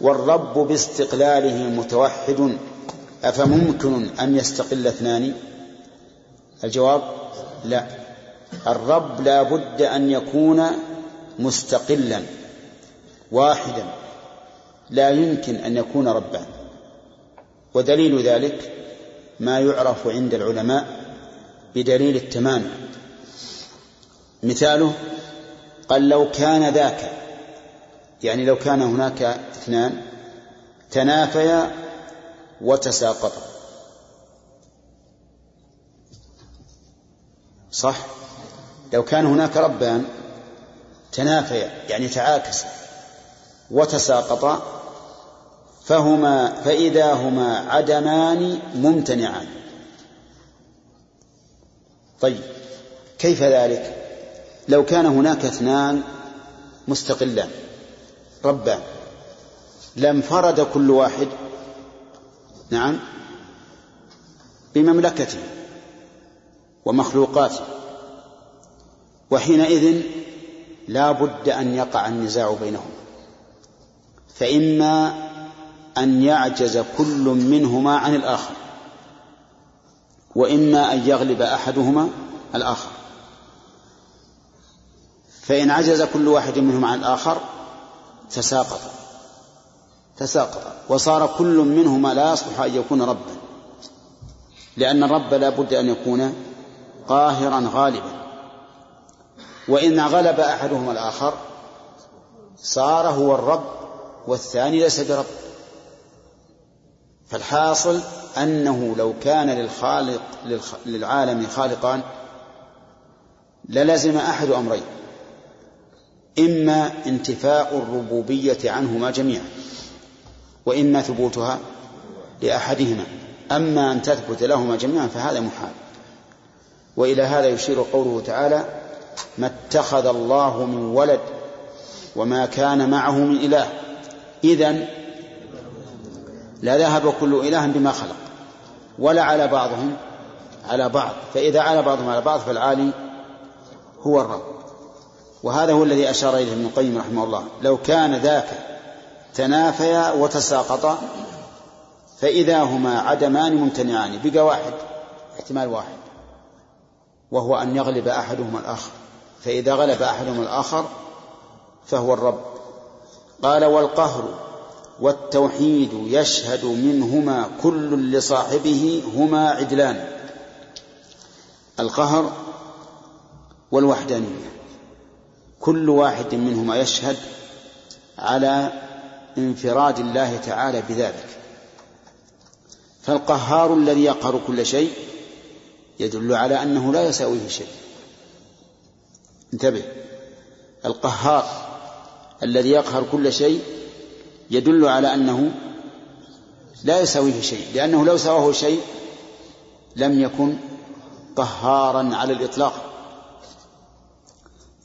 والرب باستقلاله متوحد. أفممكن أن يستقل اثنان؟ الجواب لا. الرب لا بد أن يكون مستقلا واحدا. لا يمكن أن يكون ربا. ودليل ذلك ما يعرف عند العلماء بدليل التمام. مثاله قال لو كان ذاك يعني لو كان هناك اثنان تنافيا وتساقطا. صح؟ لو كان هناك ربان تنافيا يعني تعاكسا وتساقطا فهما فإذا هما عدمان ممتنعان. طيب كيف ذلك؟ لو كان هناك اثنان مستقلان ربان لانفرد كل واحد نعم بمملكته ومخلوقاته وحينئذ لا بد أن يقع النزاع بينهم فإما أن يعجز كل منهما عن الآخر وإما أن يغلب أحدهما الآخر. فإن عجز كل واحد منهما عن الآخر تساقط. تساقط. وصار كل منهما لا يصلح أن يكون ربا. لأن الرب لا بد أن يكون قاهرا غالبا. وإن غلب أحدهما الآخر صار هو الرب والثاني ليس برب. فالحاصل أنه لو كان للخالق للعالم خالقان للزم أحد أمرين. إما انتفاء الربوبية عنهما جميعا وإما ثبوتها لأحدهما. أما أن تثبت لهما جميعا فهذا محال. وإلى هذا يشير قوله تعالى ما اتخذ الله من ولد وما كان معه من إله. إذن لذهب كل إله بما خلق ولا على بعضهم على بعض. فإذا على بعضهم على بعض فالعالي هو الرب. وهذا هو الذي أشار إليه ابن القيم رحمه الله. لو كان ذاك تنافيا وتساقطا فإذا هما عدمان ممتنعان بقى واحد احتمال واحد وهو أن يغلب أحدهما الآخر. فإذا غلب أحدهما الآخر فهو الرب. قال والقهر والتوحيد يشهد منهما كل لصاحبه هما عدلان القهر والوحدانية. كل واحد منهما يشهد على انفراد الله تعالى بذلك. فالقهار الذي يقهر كل شيء يدل على أنه لا يساويه شيء. انتبه. القهار الذي يقهر كل شيء يدل على أنه لا يساويه شيء لأنه لو سواه شيء لم يكن قهارا على الإطلاق.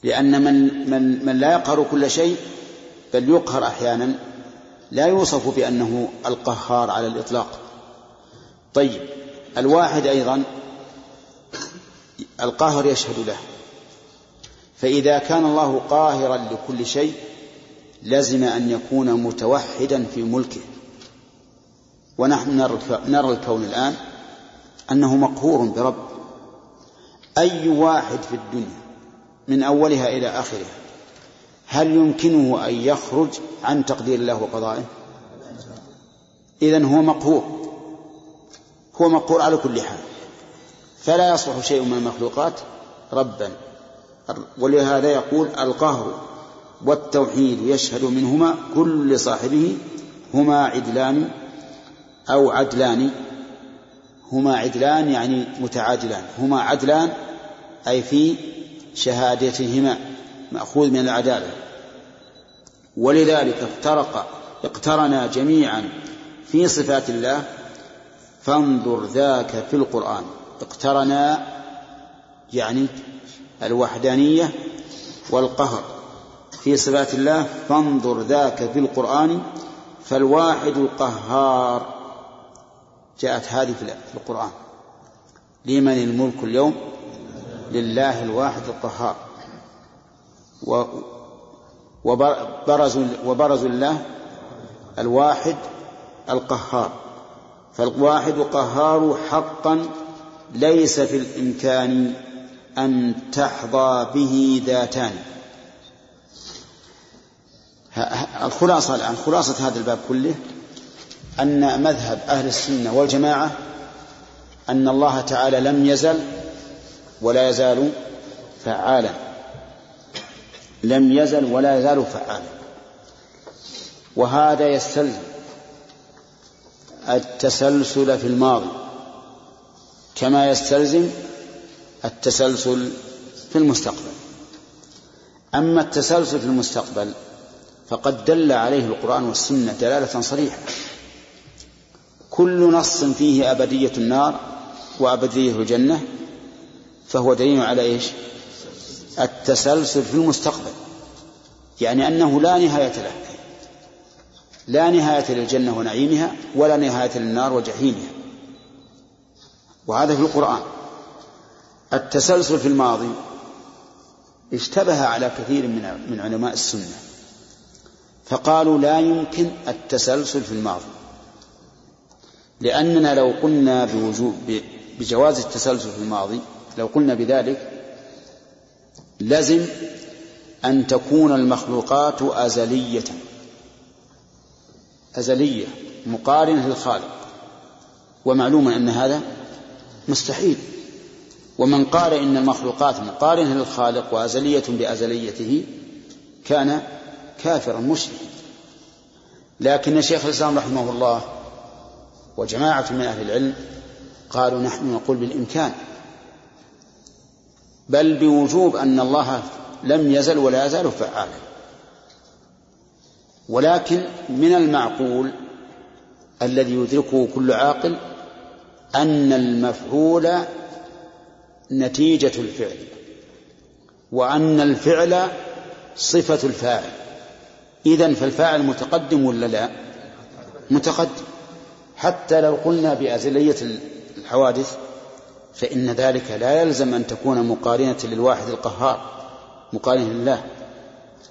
لأن من, من, من لا يقهر كل شيء بل يقهر أحيانا لا يوصف بأنه القهار على الإطلاق. طيب الواحد أيضا القاهر يشهد له. فإذا كان الله قاهرا لكل شيء لزم أن يكون متوحدا في ملكه. ونحن نرى الكون الآن أنه مقهور برب. أي واحد في الدنيا من أولها إلى آخرها. هل يمكنه أن يخرج عن تقدير الله وقضائه؟ إذن هو مقهور. هو مقهور على كل حال. فلا يصلح شيء من المخلوقات ربا. ولهذا يقول القهر والتوحيد يشهد منهما كل لصاحبه هما عدلان أو عدلان. هما عدلان يعني متعادلان. هما عدلان أي في شهادتهما مأخوذ من العدالة. ولذلك افترق اقترنا جميعا في صفات الله فانظر ذاك في القرآن. اقترنا يعني الوحدانية والقهر. في صفات الله فانظر ذاك في القرآن فالواحد القهار. جاءت هذه في القرآن. لمن الملك اليوم؟ لله الواحد القهار. وبرزوا وبرزوا الله الواحد القهار. فالواحد قهار حقا ليس في الإمكان أن تحظى به ذاتان. الخلاصة الآن خلاصة هذا الباب كله أن مذهب أهل السنة والجماعة أن الله تعالى لم يزل ولا يزال فعالا. لم يزل ولا يزال فعالا. وهذا يستلزم التسلسل في الماضي. كما يستلزم التسلسل في المستقبل. أما التسلسل في المستقبل فقد دل عليه القرآن والسنة دلالة صريحة. كل نص فيه أبدية النار وأبدية الجنة فهو دليل على إيش؟ التسلسل في المستقبل. يعني أنه لا نهاية له. لا نهاية للجنة ونعيمها ولا نهاية للنار وجحيمها. وهذا في القرآن. التسلسل في الماضي اشتبه على كثير من من علماء السنة. فقالوا لا يمكن التسلسل في الماضي. لأننا لو قلنا بوجوب بجواز التسلسل في الماضي لو قلنا بذلك لزم أن تكون المخلوقات أزلية. أزلية مقارنة للخالق. ومعلوم أن هذا مستحيل. ومن قال إن المخلوقات مقارنة للخالق وأزلية بأزليته كان كافرا مشركا. لكن شيخ الإسلام رحمه الله وجماعة من أهل العلم قالوا نحن نقول بالإمكان. بل بوجوب أن الله لم يزل ولا يزال فعالا. ولكن من المعقول الذي يدركه كل عاقل أن المفعول نتيجة الفعل وأن الفعل صفة الفاعل. إذا فالفاعل متقدم ولا لا؟ متقدم. حتى لو قلنا بأزلية الحوادث فإن ذلك لا يلزم أن تكون مقارنة للواحد القهار مقارنة لله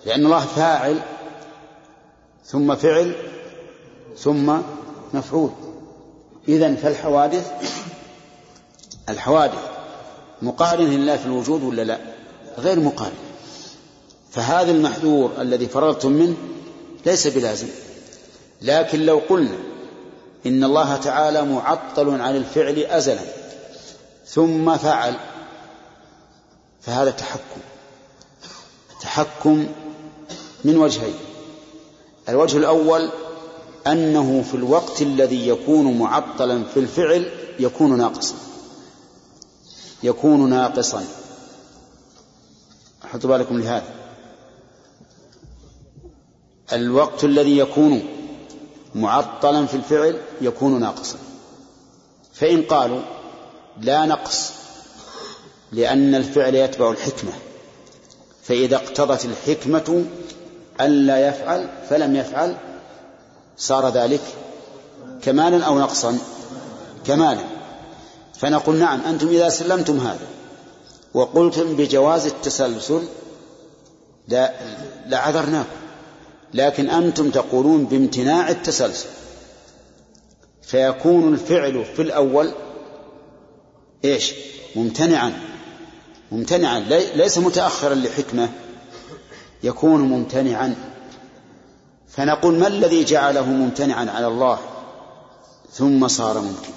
لأن الله فاعل ثم فعل ثم مفعول. إذا فالحوادث الحوادث مقارنة لله في الوجود ولا لا؟ غير مقارن فهذا المحذور الذي فررتم منه ليس بلازم. لكن لو قلنا إن الله تعالى معطل عن الفعل أزلا ثم فعل. فهذا تحكم. تحكم من وجهين. الوجه الأول أنه في الوقت الذي يكون معطلا في الفعل يكون ناقصا. يكون ناقصا. حطوا بالكم لهذا. الوقت الذي يكون معطلا في الفعل يكون ناقصا. فإن قالوا لا نقص لأن الفعل يتبع الحكمة. فإذا اقتضت الحكمة ألا يفعل فلم يفعل صار ذلك كمالا أو نقصا؟ كمالا. فنقول نعم أنتم إذا سلمتم هذا وقلتم بجواز التسلسل لا لعذرناكم لكن أنتم تقولون بامتناع التسلسل. فيكون الفعل في الأول إيش؟ ممتنعا. ممتنعا. ليس متأخرا لحكمة. يكون ممتنعا. فنقول ما الذي جعله ممتنعا على الله؟ ثم صار ممكنا.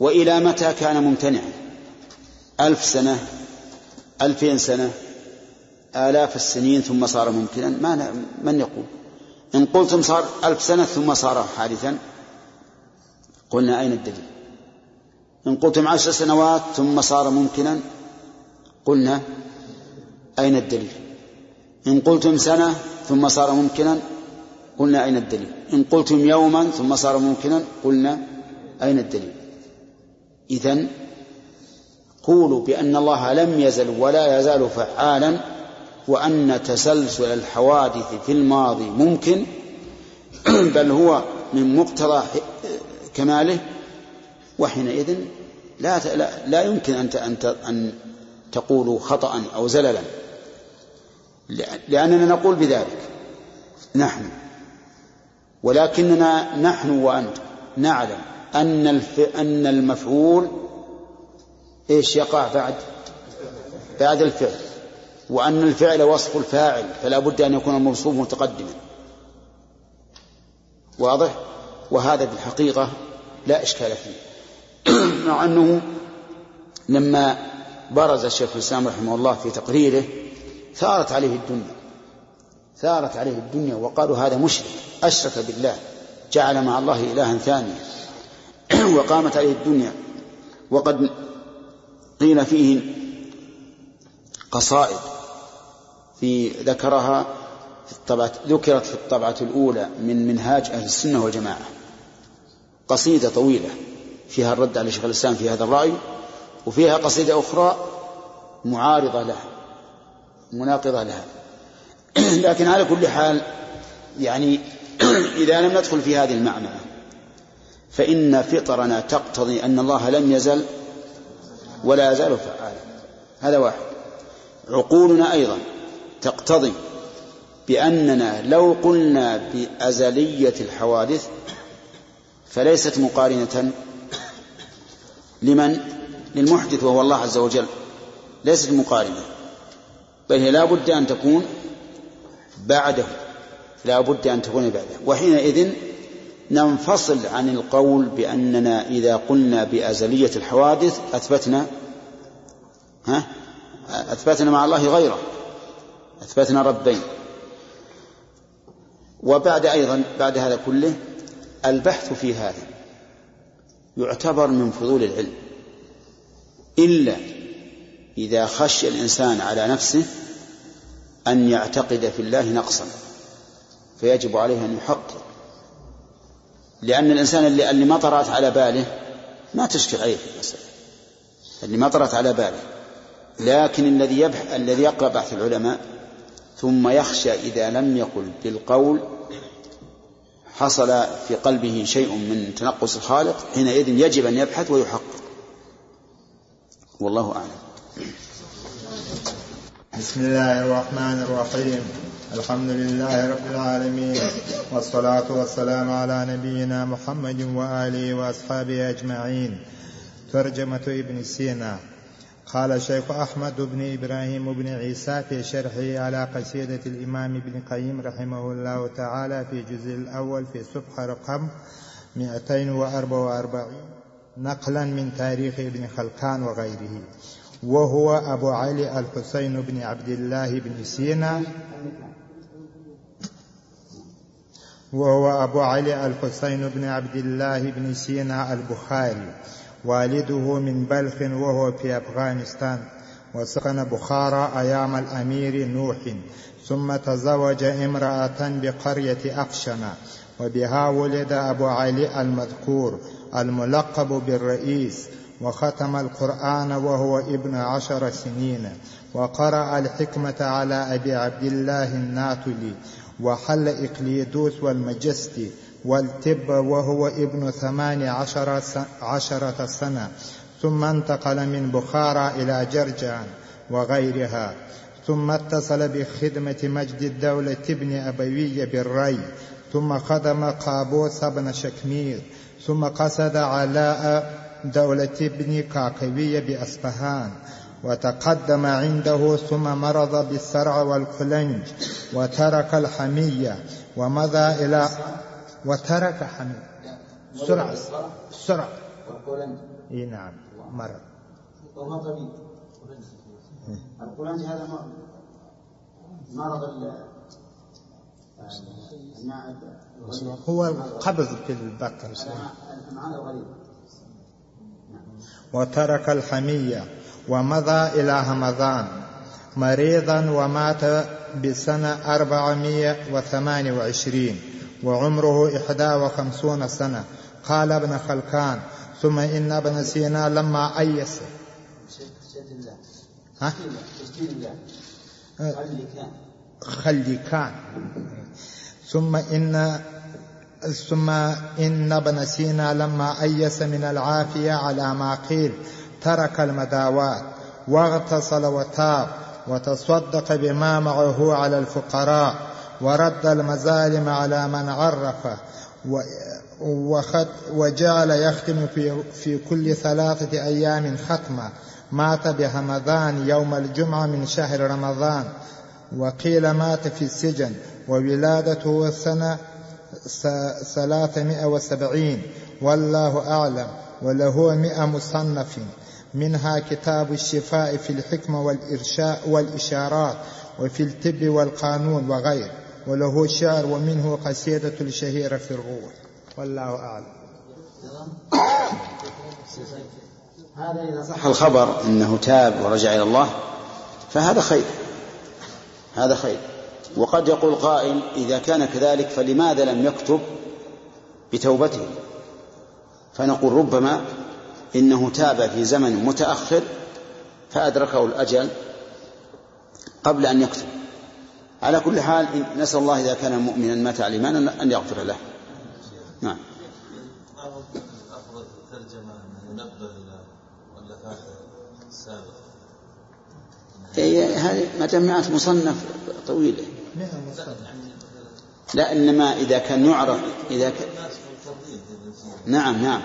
وإلى متى كان ممتنعا؟ ألف سنة ألفين سنة آلاف السنين ثم صار ممكنا. ما من يقول؟ إن قلتم صار ألف سنة ثم صار حادثا قلنا أين الدليل؟ إن قلتم عشر سنوات ثم صار ممكنا قلنا أين الدليل؟ إن قلتم سنة ثم صار ممكنا قلنا أين الدليل؟ إن قلتم يوما ثم صار ممكنا قلنا أين الدليل؟ إذن قولوا بأن الله لم يزل ولا يزال فعالا وأن تسلسل الحوادث في الماضي ممكن بل هو من مقتضى كماله وحينئذ لا لا, يمكن أن أن أن تقولوا خطأ أو زللا. لأننا نقول بذلك. نحن. ولكننا نحن وأنت نعلم أن الف... أن المفعول إيش يقع بعد؟ بعد الفعل. وأن الفعل وصف الفاعل فلا بد أن يكون الموصوف متقدما. واضح؟ وهذا بالحقيقة لا إشكال فيه. مع أنه لما برز الشيخ الإسلام رحمه الله في تقريره ثارت عليه الدنيا. ثارت عليه الدنيا وقالوا هذا مشرك أشرك بالله جعل مع الله إلها ثانيا. وقامت عليه الدنيا. وقد قيل فيه قصائد. في ذكرها في الطبعة ذكرت في الطبعة الأولى من منهاج أهل السنة والجماعة. قصيدة طويلة. فيها الرد على شيخ الإسلام في هذا الرأي وفيها قصيدة أخرى معارضة لها مناقضة لها. لكن على كل حال يعني إذا لم ندخل في هذه المعنى فإن فطرنا تقتضي أن الله لم يزل ولا يزال فعالا. هذا واحد. عقولنا أيضا تقتضي بأننا لو قلنا بأزلية الحوادث فليست مقارنة لمن؟ للمحدث وهو الله عز وجل ليست مقارنة. بل هي لا بد أن تكون بعده لا بد أن تكون بعده. وحينئذ ننفصل عن القول بأننا إذا قلنا بأزلية الحوادث أثبتنا ها؟ أثبتنا مع الله غيره أثبتنا ربين. وبعد أيضا بعد هذا كله البحث في هذا. يعتبر من فضول العلم. إلا إذا خشي الإنسان على نفسه أن يعتقد في الله نقصا فيجب عليه أن يحقق. لأن الإنسان اللي, اللي ما طرأت على باله ما تشكل عليه في المسألة. اللي ما طرأت على باله. لكن الذي يبح الذي يقرأ بحث العلماء ثم يخشى إذا لم يقل بالقول حصل في قلبه شيء من تنقص الخالق حينئذ يجب أن يبحث ويحقق. والله أعلم. بسم الله الرحمن الرحيم. الحمد لله رب العالمين والصلاة والسلام على نبينا محمد وآله وأصحابه أجمعين. ترجمة ابن سينا. قال الشيخ أحمد بن إبراهيم بن عيسى في شرحه على قصيدة الإمام ابن قيم رحمه الله تعالى في الجزء الأول في صفحة رقم 244 نقلا من تاريخ ابن خلقان وغيره. وهو أبو علي الحسين بن عبد الله بن سينا. وهو أبو علي الحسين بن عبد الله بن سينا البخاري. والده من بلخ وهو في أفغانستان وسكن بخارى أيام الأمير نوح ثم تزوج امرأة بقرية أفشن وبها ولد أبو علي المذكور الملقب بالرئيس وختم القرآن وهو ابن عشر سنين وقرأ الحكمة على أبي عبد الله الناتلي وحل إقليدوس والمجستي والتب وهو ابن ثمان عشر عشرة سنة ثم انتقل من بخارى إلى جرجان وغيرها ثم اتصل بخدمة مجد الدولة ابن أبوي بالري ثم خدم قابوس بن شكمير ثم قصد علاء دولة ابن كاكوية بأصفهان وتقدم عنده ثم مرض بالسرع والكلنج وترك الحمية ومضى إلى وترك حمية سرعة. سرعة. إي نعم. مرض. وهو طبيب. القولنج هذا مرض. هو القبض في البطن المعاني الغريب وترك الحمية. ومضى إلى همذان مريضا ومات بسنة أربعمائة وثمانية وعشرين. وعمره إحدى وخمسون سنة. قال ابن خلكان ثم إن ابن سينا لما أيس. ها؟ خلي كان ثم إن ثم إن ابن سينا لما أيس من العافية على ما قيل ترك المداوات واغتسل وتاب وتصدق بما معه على الفقراء. ورد المزالم على من وخد وجعل يختم في, في كل ثلاثة أيام ختمة. مات بهمذان يوم الجمعة من شهر رمضان. وقيل مات في السجن. وولادته سنة ثلاثمائة وسبعين. والله أعلم. وله مئة مصنف. منها كتاب الشفاء في الحكمة والإرشاء والإشارات. وفي الطب والقانون وغير وله شعر ومنه قصيدة الشهيرة في الروح والله أعلم. هذا إذا صح الخبر أنه تاب ورجع إلى الله فهذا خير. هذا خير. وقد يقول قائل إذا كان كذلك فلماذا لم يكتب بتوبته؟ فنقول ربما إنه تاب في زمن متأخر فأدركه الأجل قبل أن يكتب. على كل حال نسأل الله إذا كان مؤمنا مات على الإيمان أن يغفر له. نعم. السابقة هذه مجمعات مصنف طويلة. لا إنما إذا كان يعرف إذا كان نعم نعم.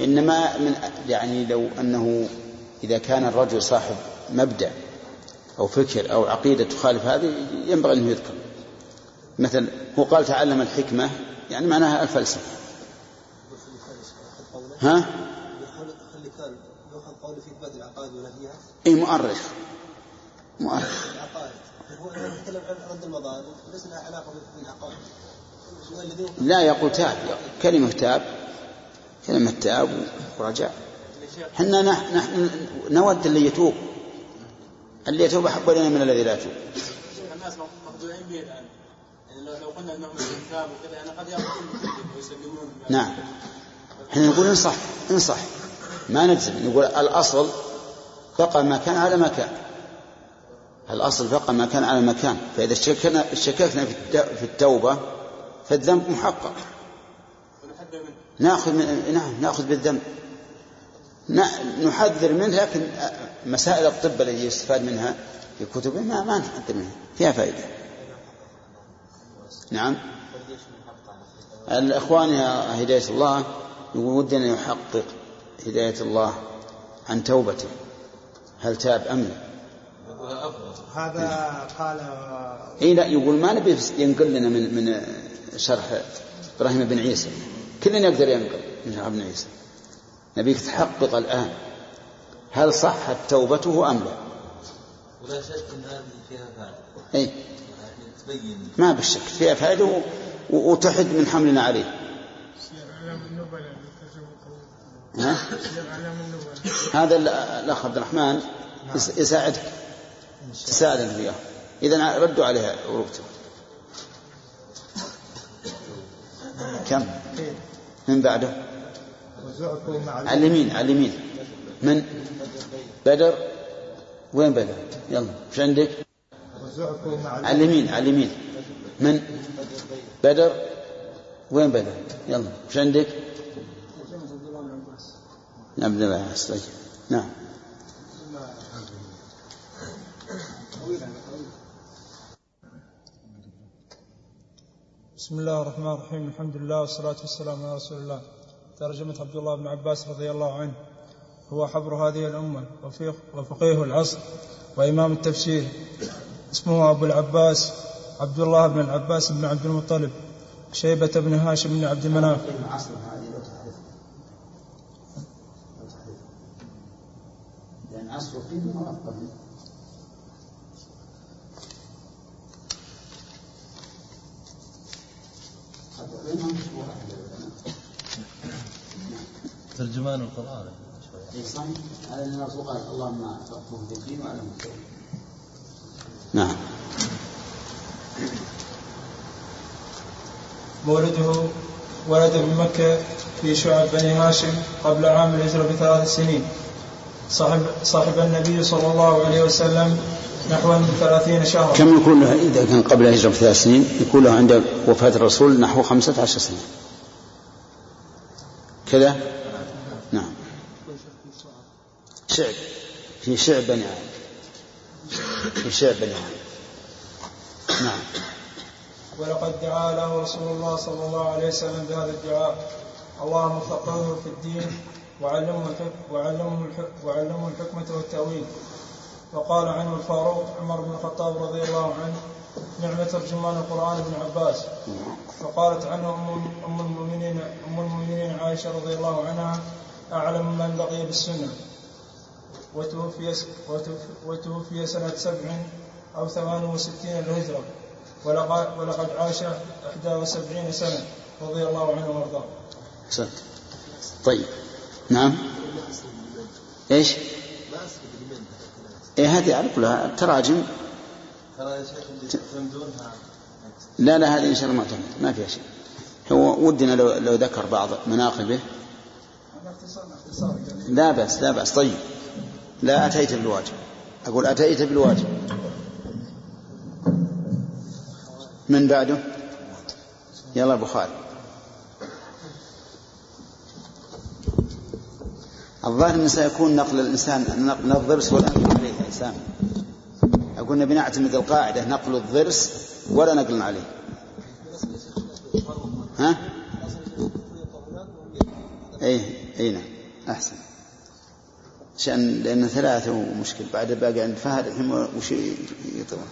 إنما من يعني لو أنه إذا كان الرجل صاحب مبدأ أو فكر أو عقيدة تخالف هذه ينبغي أنه يذكر. مثل هو قال تعلم الحكمة يعني معناها الفلسفة. ها؟ أي مؤرخ. مؤرخ. لا يقول تاب. كلمة تاب كلمة تاب ورجاء. حنا نح- نحن نود اللي يتوب. اللي يتوب أحب إلينا من الذي لا يتوب. الناس مخدوعين به الان يعني لو لو قلنا إنهم كتاب وكذا يعني قد ويسلمون. نعم. إحنا نقول انصح انصح. ما نجزم. نقول الأصل بقى ما كان على ما كان الأصل بقى ما كان على ما كان فإذا شككنا شككنا في الت- في التوبة فالذنب محقق. نأخذ من نعم نأخذ بالذنب. نحذر منه لكن مسائل الطب التي يستفاد منها في كتبه ما ما نحذر منها فيها فائدة. نعم. الإخوان يا هداية الله يقول ودنا يحقق هداية الله عن توبته. هل تاب أم لا؟ هذا قال إي لا يقول ما نبي ينقل لنا من من شرح إبراهيم بن عيسى. كلنا يقدر ينقل من شرح ابن عيسى. نبيك تحقق الآن. هل صحت توبته أم لا؟ ولا شك إن هذه فيها فائدة. اي يعني تبين. ما بالشك. فيها و- و- وتحد من حملنا عليه. ها؟ هذا ال- الأخ عبد الرحمن يس- يساعدك. تساعدنا وياه اذا ردوا عليها ورقته كم؟ من بعده؟ على اليمين على اليمين. من؟ بدر. وين بدر؟ يلا إيش عندك؟ على اليمين على اليمين. من؟ بدر. وين بدر؟ يلا إيش عندك؟ عبد الله طيب نعم. بسم الله الرحمن الرحيم. الحمد لله والصلاة والسلام على رسول الله. ترجمة عبد الله بن عباس رضي الله عنه. هو حبر هذه الأمة وفقيه العصر وإمام التفسير اسمه أبو العباس عبد الله بن العباس بن عبد المطلب شيبة بن هاشم بن عبد مناف كلمة عصر هذه لو تحذف لو تحذف لأن عصر ترجمان القرآن. اي صحيح. الرسول قال اللهم فقهه في الدين نعم. مولده ولد بمكة في شعب بني هاشم قبل عام الهجرة بثلاث سنين. صاحب صاحب النبي صلى الله عليه وسلم نحو من ثلاثين شهرا. كم يكون له إذا كان قبل الهجرة بثلاث سنين؟ يكون له عند وفاة الرسول نحو خمسة عشر سنة. كذا؟ شعب. في شعب بني عامر في شعب بني عامر نعم. ولقد دعا له رسول الله صلى الله عليه وسلم بهذا الدعاء. اللهم فقهه في الدين وعلمه الحكم وعلمه وعلمه الحكمة والتأويل. وقال عنه الفاروق عمر بن الخطاب رضي الله عنه نعم ترجمان القرآن ابن عباس. وقالت عنه أم المؤمنين أم المؤمنين عائشة رضي الله عنها أعلم من بقي بالسنة. وتوفي وتوفي- وتوفي سنة سبع أو ثمان وستين للهجرة ولقد, ولقد عاش إحدى وسبعين سنة. رضي الله عنه وأرضاه. أحسنت. طيب. نعم. إيش؟ إيه هذه على كلها تراجم. ترى يا شيخ لا لا هذه إن شاء الله ما ما فيها شيء. هو ودنا لو, لو ذكر بعض مناقبه. لا بأس لا بأس. طيب. لا أتيت بالواجب. أقول أتيت بالواجب. من بعده؟ يلا أبو خالد الظاهر أنه سيكون نقل الإنسان نقل الضرس ولا نقل عليه الإنسان أقول نبي نعتمد القاعدة نقل الضرس ولا نقل عليه. ها؟ أي أي نعم. أحسن. عشان لأن ثلاثة ومشكل بعد باقي عند فهد الحين وش يطلع؟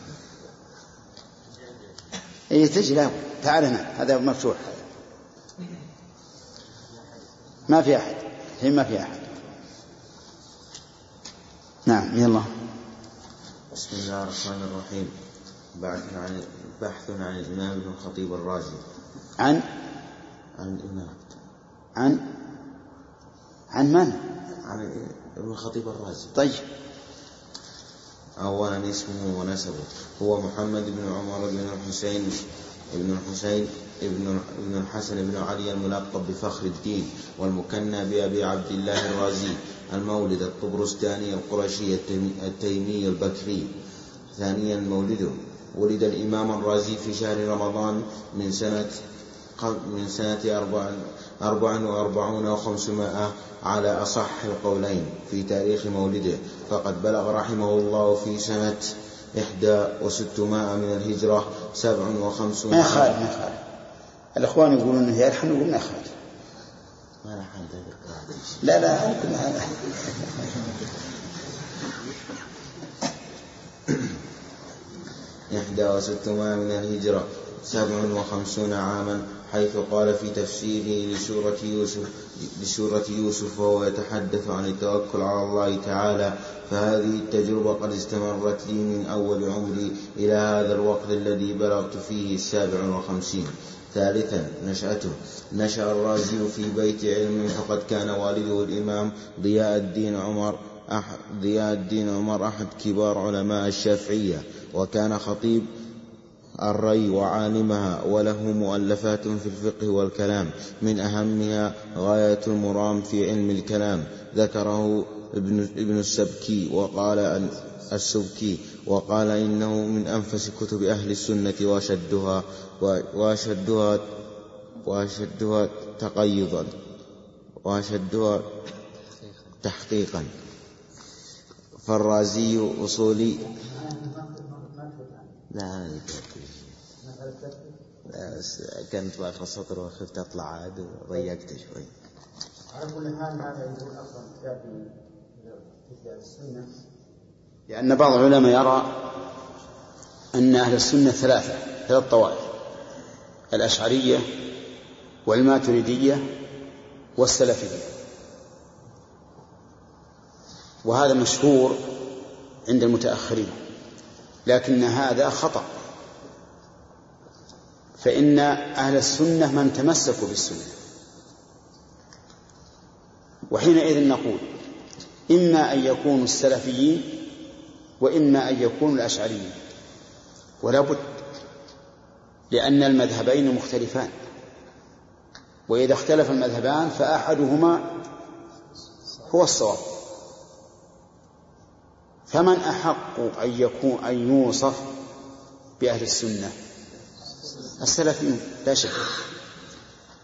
اي تجي لا تعال هنا. هذا مفتوح. ما في أحد. الحين ما في أحد. نعم يلا. بسم الله الرحمن الرحيم. بعد عن بحث عن الإمام ابن الخطيب الرازي. عن؟ عن الإمام. عن؟ عن من؟ عن ابن الخطيب الرازي. طيب. أولا اسمه ونسبه. هو محمد بن عمر بن الحسين ابن الحسين ابن الحسن بن علي الملقب بفخر الدين والمكنى بأبي عبد الله الرازي المولد الطبرستاني القرشي التيمي البكري. ثانيا مولده. ولد الإمام الرازي في شهر رمضان من سنة من سنة أربع, أربع وأربعون وخمسمائة على أصح القولين في تاريخ مولده. فقد بلغ رحمه الله في سنة إحدى وستمائة من الهجرة سبع وخمسون ما يخالف ما يخالف الإخوان يقولون إنه يلحن نقول ما يخالف لا لا أنتم هذا إحدى وستمائة من الهجرة. سبع وخمسون عاما حيث قال في تفسيره لسورة يوسف لسورة يوسف وهو يتحدث عن التوكل على الله تعالى فهذه التجربة قد استمرت لي من أول عمري إلى هذا الوقت الذي بلغت فيه السابع والخمسين ثالثا نشأته. نشأ الرازي في بيت علم فقد كان والده الإمام ضياء الدين عمر أحد ضياء الدين عمر أحد كبار علماء الشافعية وكان خطيب الري وعالمها وله مؤلفات في الفقه والكلام من أهمها غاية المرام في علم الكلام. ذكره ابن, ابن السبكي وقال أن السبكي وقال إنه من أنفس كتب أهل السنة وأشدها وأشدها وأشدها تقيضا. وأشدها تحقيقا. فالرازي أصولي لا لا بس كنت باخر السطر وخفت اطلع عاد وضيقت شوي. على كل حال هذا يقول أفضل كتاب في السنة. لأن بعض العلماء يرى أن أهل السنة ثلاثة ثلاث طوائف الأشعرية والماتريدية والسلفية. وهذا مشهور عند المتأخرين لكن هذا خطأ. فإن أهل السنة من تمسكوا بالسنة. وحينئذ نقول إما أن يكونوا السلفيين وإما أن يكونوا الأشعريين. ولا بد لأن المذهبين مختلفان. وإذا اختلف المذهبان فأحدهما هو الصواب. فمن أحق أن يكون أن يوصف بأهل السنة؟ السلفيون لا شك.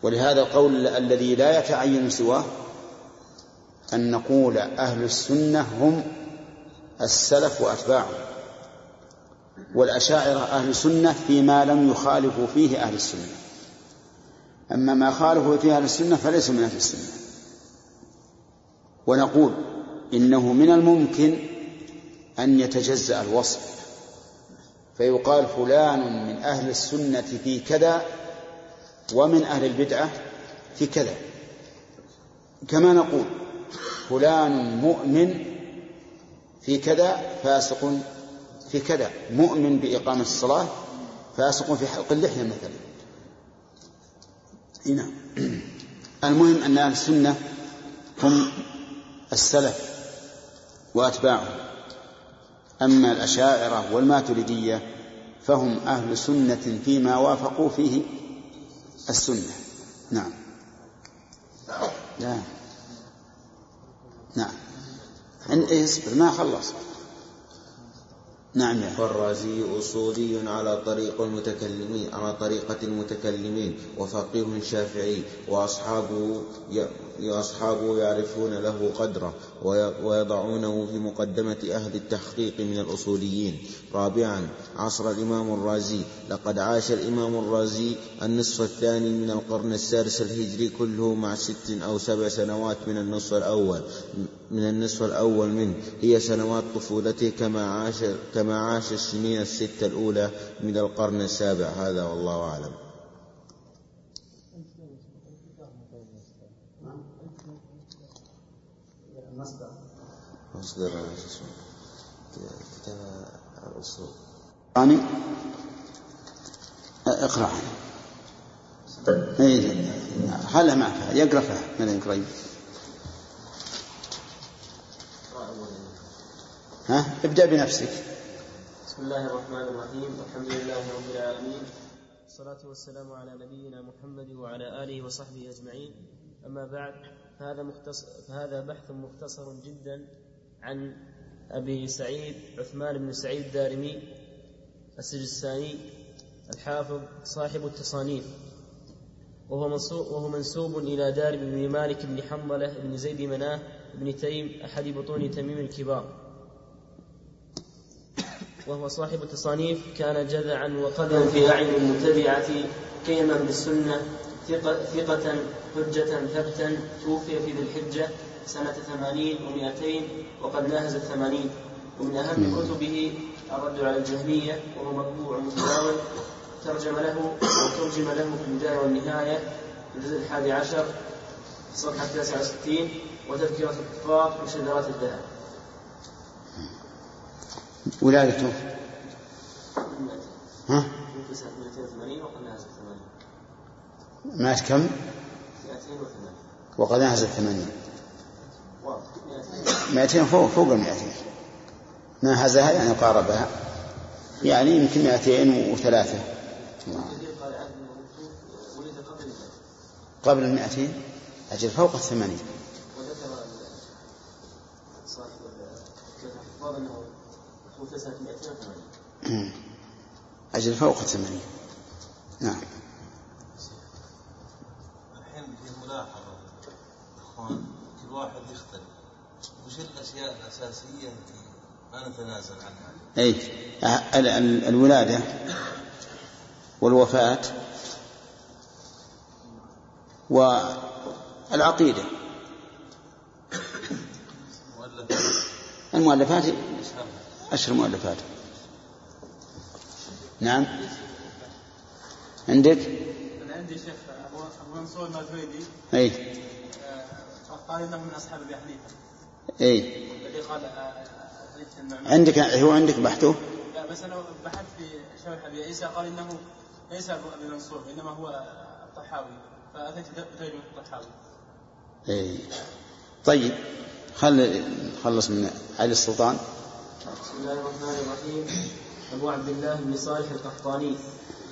ولهذا القول الذي لا يتعين سواه أن نقول أهل السنة هم السلف وأتباعهم والأشاعرة أهل سنة فيما لم يخالفوا فيه أهل السنة. أما ما خالفوا فيه أهل السنة فليسوا من أهل السنة. ونقول إنه من الممكن أن يتجزأ الوصف. فيقال فلان من أهل السنة في كذا ومن أهل البدعة في كذا. كما نقول فلان مؤمن في كذا فاسق في كذا. مؤمن بإقامة الصلاة فاسق في حلق اللحية مثلا. نعم. المهم أن أهل السنة هم السلف وأتباعهم. أما الأشاعرة والماتريدية فهم أهل سنة فيما وافقوا فيه السنة. نعم. لا نعم. اصبر ما خلص. نعم يا فالرازي أصولي على طريق المتكلمين على طريقة المتكلمين وفقيه شافعي وأصحابه أصحابه يعرفون له قدره ويضعونه في مقدمة أهل التحقيق من الأصوليين. رابعا عصر الإمام الرازي. لقد عاش الإمام الرازي النصف الثاني من القرن السادس الهجري كله مع ست أو سبع سنوات من النصف الأول من النصف الأول منه. هي سنوات طفولته كما عاش كما عاش السنين الستة الأولى من القرن السابع. هذا والله أعلم. مصدر كتاب الأصول. الثاني اقرأ. اي خلها معك. يقرأ فهد من قريب ها؟ ابدأ بنفسك. بسم الله الرحمن الرحيم. الحمد لله رب العالمين. والصلاة والسلام على نبينا محمد وعلى آله وصحبه أجمعين. أما بعد فهذا مختصر فهذا بحث مختصر جدا عن أبي سعيد عثمان بن سعيد الدارمي السجستاني الحافظ صاحب التصانيف. وهو منسوب, وهو منسوب إلى دار بن مالك بن حنظلة بن زيد مناه بن تيم أحد بطون تميم الكبار. وهو صاحب التصانيف كان جذعا وقدما في أعين المتبعة قيما بالسنة ثقة, ثقة حجة ثبتا توفي في ذي الحجة. سنة ثمانين ومائتين وقد ناهز الثمانين ومن أهم كتبه الرد على الجهمية وهو مطبوع متداول. ترجم له وترجم له في البداية والنهاية الجزء الحادي عشر التاسعة والستين وتذكرة الكفار في شجرات الذهب. ولادته؟ ها؟ توفي سنة 280 وقد ناهز الثمانين مات كم؟ 208 وقد نهز الثمانين 200 فوق فوق ال 200 ناهزها يعني قاربها. يعني يمكن 203 الكثير قال عنه انه ولد قبل ال 200 أجل فوق الثمانين. سنة 280 أجل فوق الثمانين. نعم. الحين في ملاحظة إخوان كل واحد يختلف. وش الاشياء الاساسيه التي ما نتنازل عنها؟ أي ال- ال- الولادة والوفاة والعقيدة. مؤلفات المؤلفات أشهر مؤلفات نعم. عندك؟ أنا عندي شيخ أبو أبو منصور المازويدي أي آه، قال إنه من أصحاب أبي حنيفة. قال آه، النعمان عندك هو عندك بحثه؟ لا بس أنا بحثت في شرح أبي عيسى قال إنه ليس أبو أبي منصور إنما هو الطحاوي فأتيت بترجمة الطحاوي أي طيب خل نخلص من علي السلطان. بسم الله الرحمن الرحيم. أبو عبد الله بن صالح القحطاني.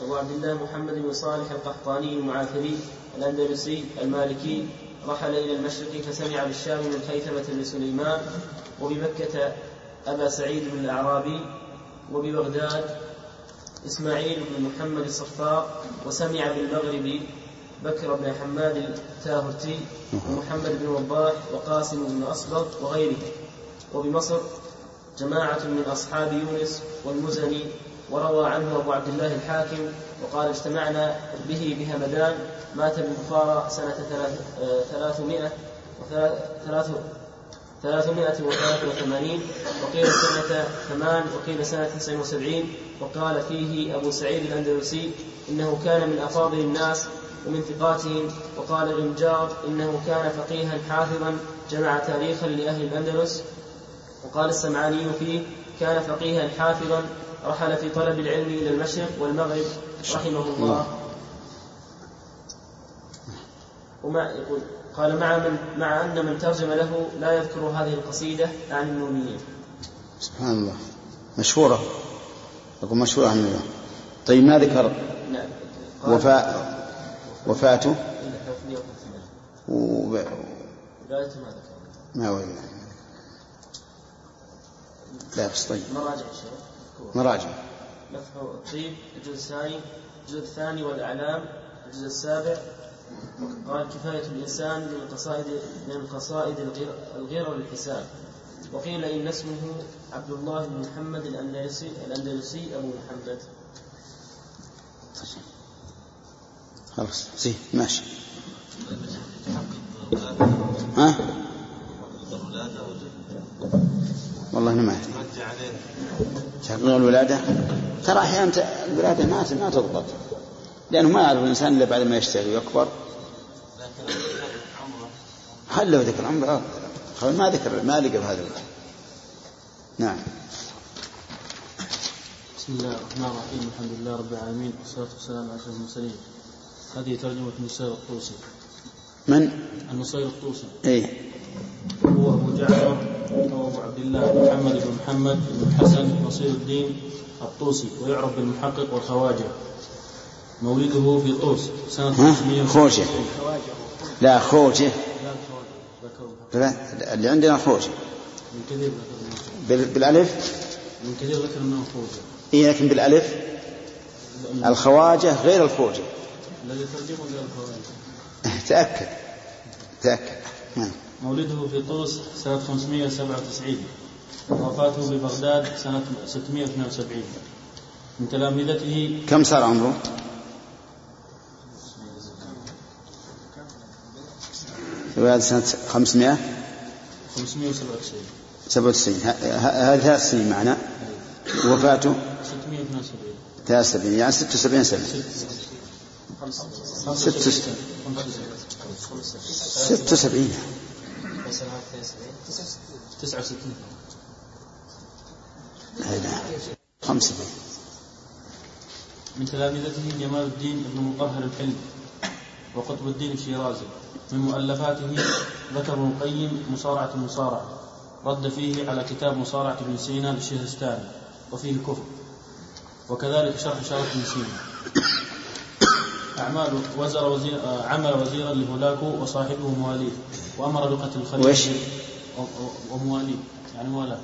أبو عبد الله محمد بن صالح القحطاني المعافري الأندلسي المالكي. رحل إلى المشرق فسمع بالشام من خيثمة بن سليمان وبمكة أبا سعيد بن الأعرابي وببغداد إسماعيل بن محمد الصفار وسمع بالمغرب بكر بن حماد التاهرتي ومحمد بن وضاح وقاسم بن أصبغ وغيره وبمصر جماعة من أصحاب يونس والمزني وروى عنه أبو عبد الله الحاكم وقال اجتمعنا به بهمدان مات بالبخارى سنة آه، ثلاثمائة وثلاث ثلاثمائة وثلاثة وثمانين وقيل سنة ثمان وقيل سنة تسع وسبعين وقال فيه أبو سعيد الأندلسي إنه كان من أفاضل الناس ومن ثقاتهم وقال ابن جار إنه كان فقيها حافظا جمع تاريخا لأهل الأندلس وقال السمعاني فيه كان فقيها حافظا رحل في طلب العلم إلى المشرق والمغرب رحمه الله. ومع يقول قال مع من مع أن من ترجم له لا يذكر هذه القصيدة عن النونيين سبحان الله. مشهورة. أقول مشهورة عن الله طيب ما ذكر؟ نعم. وفاء وفاته؟ إلا 350 وب... ولايته ما ما وين لا بس طيب. مراجع الشيخ مراجع. مفح الطيب الجزء الثاني الجزء الثاني والأعلام الجزء السابع. قال كفاية الإنسان من القصائد من القصائد الغير, الغير للحساب وقيل إن اسمه عبد الله بن محمد الأندلسي الأندلسي أبو محمد. خلاص زين ماشي. ها؟ والله أنا ما أدري. تحقيق الولادة؟ ترى أحيانا الولادة ما ما تضبط. لأنه ما يعرف الإنسان إلا بعد ما يشتغل ويكبر. هل لو ذكر عمره؟ خل ما ذكر ما لقى بهذا الوجه نعم. بسم الله الرحمن الرحيم الحمد لله رب العالمين والصلاة والسلام على أشرف المرسلين. هذه ترجمة النصير الطوسي. من؟ النصير الطوسي. اي الله محمد بن محمد بن الحسن نصير الدين الطوسي ويعرف بالمحقق والخواجة. مولده في طوس سنة ها؟ 500 خوجة. لا خوجة. لا اللي عندنا خوجة. من كثير بال- بالألف؟ من كثير ذكر أنه خوجة. إيه لكن بالألف؟ الخواجة غير الخوجة. الذي ترجمه إلى الخواجة. تأكد. تأكد. نعم. مولده في طوس سنة 597 ووفاته ببغداد سنة 672 من تلامذته كم صار عمره؟ هذا سنة 500 597 97 ه- ه- هذه ثلاث سنين معنا. وفاته؟ 672 73 يعني 76 سنة. ست ست 76 69 لا 75 من تلامذته جمال الدين بن مطهر الحلمي وقطب الدين الشيرازي. من مؤلفاته ذكر ابن القيم مصارعة المصارعة. رد فيه على كتاب مصارعة ابن سينا للشهرستاني وفيه كفر وكذلك شرح شرف ابن سينا. أعمال وزر وزير آه، عمل وزيرا لهولاكو وصاحبه مواليه وأمر بقتل الخليفة ومواليه يعني موالاه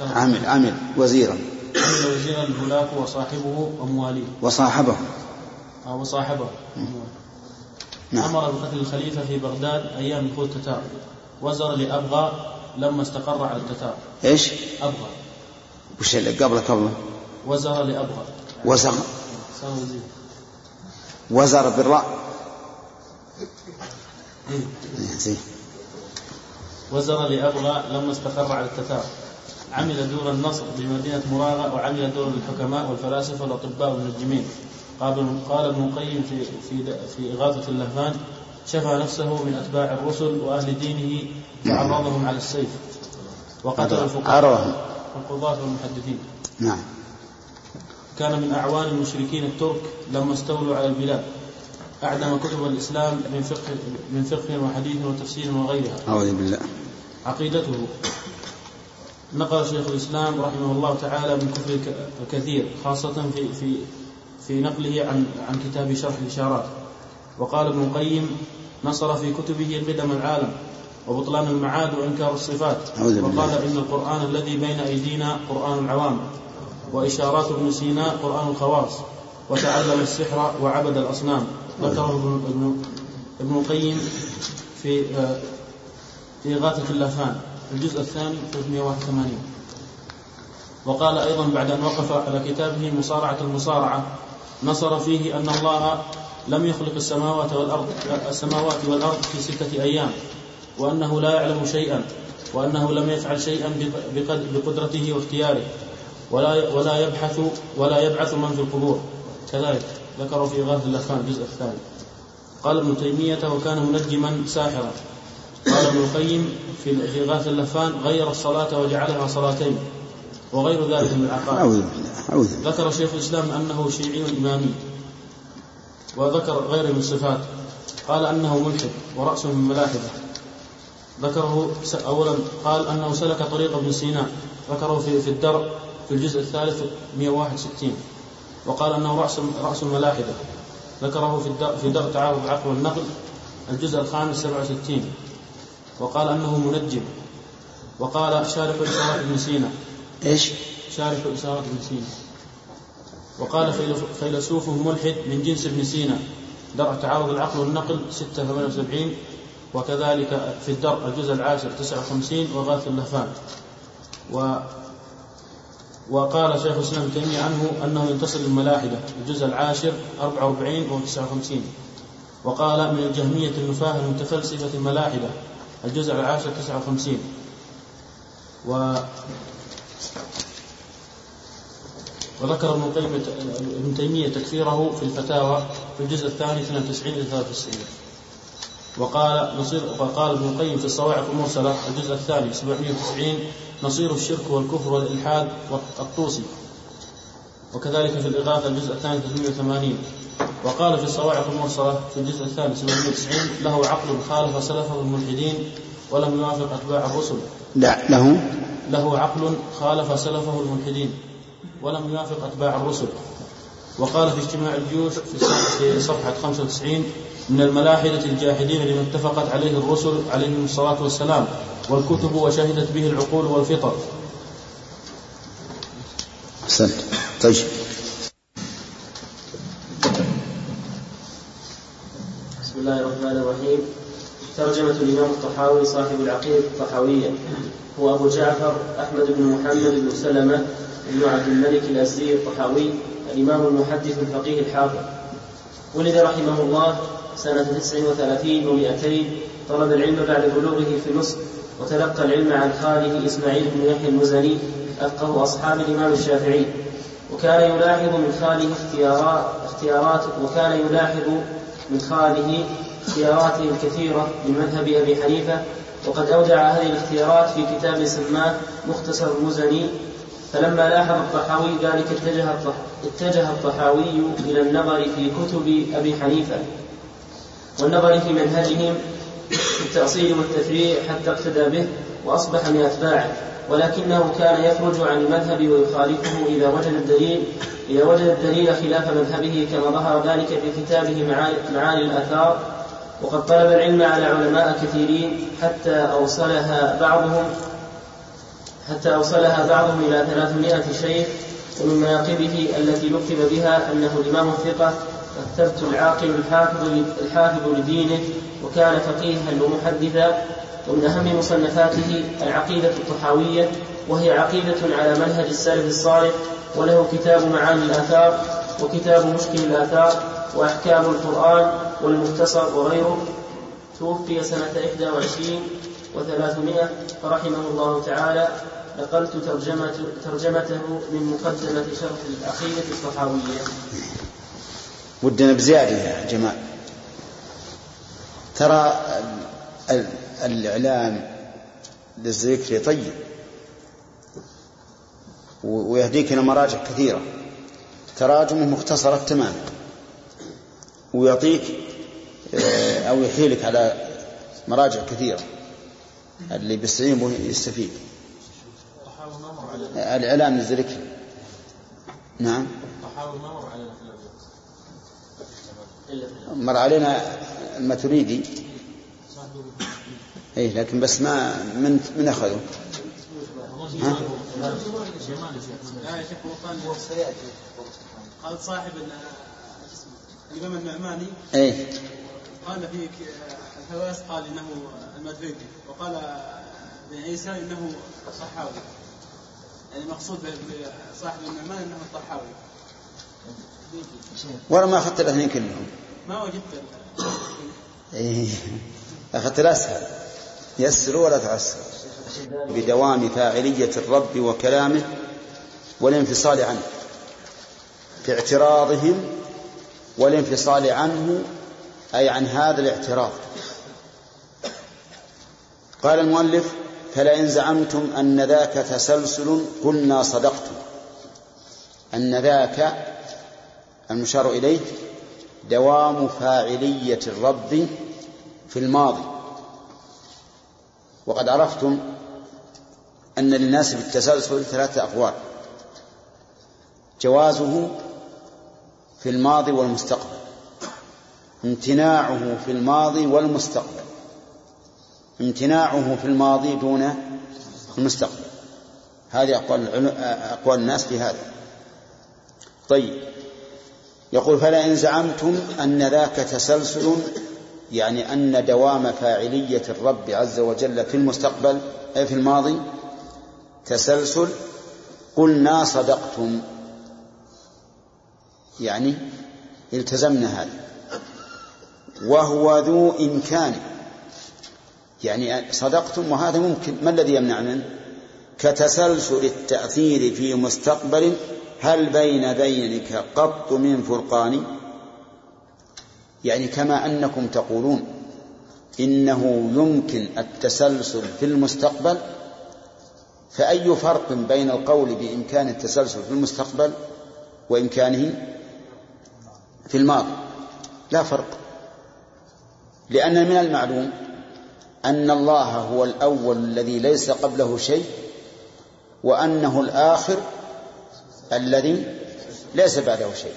عمل عمل وزيرا. عمل وزيرا لهولاكو وصاحبه ومواليه وصاحبه. آه، وصاحبه. نعم. أمر بقتل الخليفة في بغداد أيام دخول التتار وزر لأبغى لما استقر على التتار. إيش؟ أبغى. وش اللي قبله قبله؟ وزر لأبغى. وزر. وزر بالراء. إيه. إيه، زين. وزر لأبغى لما استقر على التتار. عمل دور النصر بمدينة مراغة وعمل دور الحكماء والفلاسفة والأطباء والمنجمين. قال قال ابن القيم في في في إغاثة اللهفان شفى نفسه من أتباع الرسل وأهل دينه وعرضهم على السيف وقتل الفقهاء والقضاة والمحدثين. نعم. كان من أعوان المشركين الترك لما استولوا على البلاد. أعدم كتب الإسلام من فقه من فقه وحديث وتفسير وغيرها. أعوذ بالله. عقيدته. نقل شيخ الإسلام رحمه الله تعالى من كفر كثير خاصة في في في نقله عن عن كتاب شرح الإشارات. وقال ابن القيم نصر في كتبه قدم العالم وبطلان المعاد وإنكار الصفات. أعوذ بالله. وقال إن القرآن الذي بين أيدينا قرآن العوام وإشارات ابن سينا قرآن الخواص وتعلم السحر وعبد الأصنام. ذكره ابن, ابن, ابن القيم في آه، في إغاثة اللافان الجزء الثاني 381 وقال أيضا بعد أن وقف على كتابه مصارعة المصارعة نصر فيه أن الله لم يخلق السماوات والأرض السماوات والأرض في ستة أيام وأنه لا يعلم شيئا وأنه لم يفعل شيئا بقد- بقدرته واختياره ولا ولا يبحث ولا يبعث من في القبور. كذلك. ذكر في إغاثة اللافان الجزء الثاني. قال ابن تيمية وكان منجما ساحرا. قال ابن القيم في إغاثة اللفان غير الصلاة وجعلها صلاتين وغير ذلك من العقائد. ذكر شيخ الإسلام أنه شيعي إمامي وذكر غيره من الصفات. قال أنه ملحد ورأسه من ملاحدة. ذكره أولا قال أنه سلك طريق ابن سينا ذكره في في الدرء في الجزء الثالث 161 وقال أنه رأس رأس الملاحدة. ذكره في في درء تعارض العقل والنقل الجزء الخامس 67 وقال أنه منجم. وقال شارح إشارات ابن سينا. إيش؟ شارح إشارات ابن سينا. وقال فيلسوفه ملحد من جنس ابن سينا. درء تعارض العقل والنقل 678 وكذلك في الدرء الجزء العاشر 59 وغاث اللفان و وقال شيخ الإسلام ابن تيمية عنه أنه ينتصر للملاحدة الجزء العاشر 44 و 59 وقال من الجهمية النفاه المتفلسفة الملاحدة الجزء العاشر 59 و وذكر ابن القيم ابن تيمية تكفيره في الفتاوى في الجزء الثاني 92 إلى 93 وقال نصير وقال ابن القيم في الصواعق المرسلة الجزء الثاني 790 نصير الشرك والكفر والإلحاد والطوسي. وكذلك في الإغاثة الجزء الثاني 380 وقال في الصواعق المرسلة في الجزء الثاني 790 له عقل خالف سلفه الملحدين ولم يوافق أتباع الرسل. لا له. له عقل خالف سلفه الملحدين ولم يوافق أتباع الرسل. وقال في اجتماع الجيوش في صفحة 95 من الملاحدة الجاحدين لما اتفقت عليه الرسل عليهم الصلاة والسلام. والكتب وشهدت به العقول والفطر. أحسنت. طيب. بسم الله الرحمن الرحيم. ترجمة الإمام الطحاوي صاحب العقيدة الطحاوية. هو أبو جعفر أحمد بن محمد بن سلمة بن عبد الملك الأزدي الطحاوي الإمام المحدث الفقيه الحافظ ولد رحمه الله سنة 39 و200 طلب العلم بعد بلوغه في مصر. وتلقى العلم عن خاله إسماعيل بن يحيى المزني أفقه أصحاب الإمام الشافعي. وكان يلاحظ من خاله اختيارات اختيارات وكان يلاحظ من خاله اختياراته الكثيرة من مذهب أبي حنيفة. وقد أودع هذه الاختيارات في كتاب سماه مختصر المزني. فلما لاحظ الطحاوي ذلك اتجه اتجه الطحاوي إلى النظر في كتب أبي حنيفة. والنظر في منهجهم في التأصيل والتفريع حتى اقتدى به وأصبح من أتباعه ولكنه كان يخرج عن المذهب ويخالفه إذا وجد الدليل إذا وجد الدليل خلاف مذهبه كما ظهر ذلك في كتابه معاني الآثار وقد طلب العلم على علماء كثيرين حتى أوصلها بعضهم حتى أوصلها بعضهم إلى ثلاثمائة شيخ ومن مناقبه التي لقب بها أنه الإمام الثقة الثبت العاقل الحافظ الحافظ لدينه وكان فقيها ومحدثا ومن أهم مصنفاته العقيدة الطحاوية وهي عقيدة على منهج السلف الصالح وله كتاب معاني الآثار وكتاب مشكل الآثار وأحكام القرآن والمختصر وغيره. توفي سنة 21 وثلاثمائة فرحمه الله تعالى. نقلت ترجمته من مقدمة شرح العقيدة الطحاوية. ودنا بزيادة يا جمال ترى الإعلام للذكر طيب. ويهديك إلى مراجع كثيرة. تراجمه مختصرة تماما. ويعطيك آه، أو يحيلك على مراجع كثيرة. اللي بيستعين يستفيد الإعلام للذكر. نعم. مر علينا الماتريدي اي لكن بس ما من من أخذه؟ ها؟ قال صاحب الإمام النعماني اي قال في الحواس قال إنه الماتريدي وقال بن عيسى إنه صحاوي يعني مقصود بصاحب النعمان إنه الطحاوي ولا ما أخذت الأثنين كلهم. ما وجدت إيه. أخذت الأسهل. يسر ولا تعسر. بدوام فاعلية الرب وكلامه والانفصال عنه. في اعتراضهم والانفصال عنه أي عن هذا الاعتراض. قال المؤلف فلئن زعمتم أن ذاك تسلسل قلنا صدقتم. أن ذاك المشار إليه دوام فاعلية الرب في الماضي. وقد عرفتم أن للناس بالتسلسل ثلاثة أقوال. جوازه في الماضي والمستقبل. امتناعه في الماضي والمستقبل. امتناعه في الماضي دون المستقبل. هذه أقوال أقوال الناس في هذا. طيب. يقول فلا إن زعمتم أن ذاك تسلسل يعني أن دوام فاعلية الرب عز وجل في المستقبل أي في الماضي تسلسل. قلنا صدقتم. يعني التزمنا هذا. وهو ذو إمكان. يعني صدقتم وهذا ممكن. ما الذي يمنع منه كتسلسل التأثير في مستقبل هل بين ذينك قط من فرقان؟ يعني كما أنكم تقولون إنه يمكن التسلسل في المستقبل فأي فرق بين القول بإمكان التسلسل في المستقبل وإمكانه في الماضي؟ لا فرق. لأن من المعلوم أن الله هو الأول الذي ليس قبله شيء وأنه الآخر الذي ليس بعده شيء.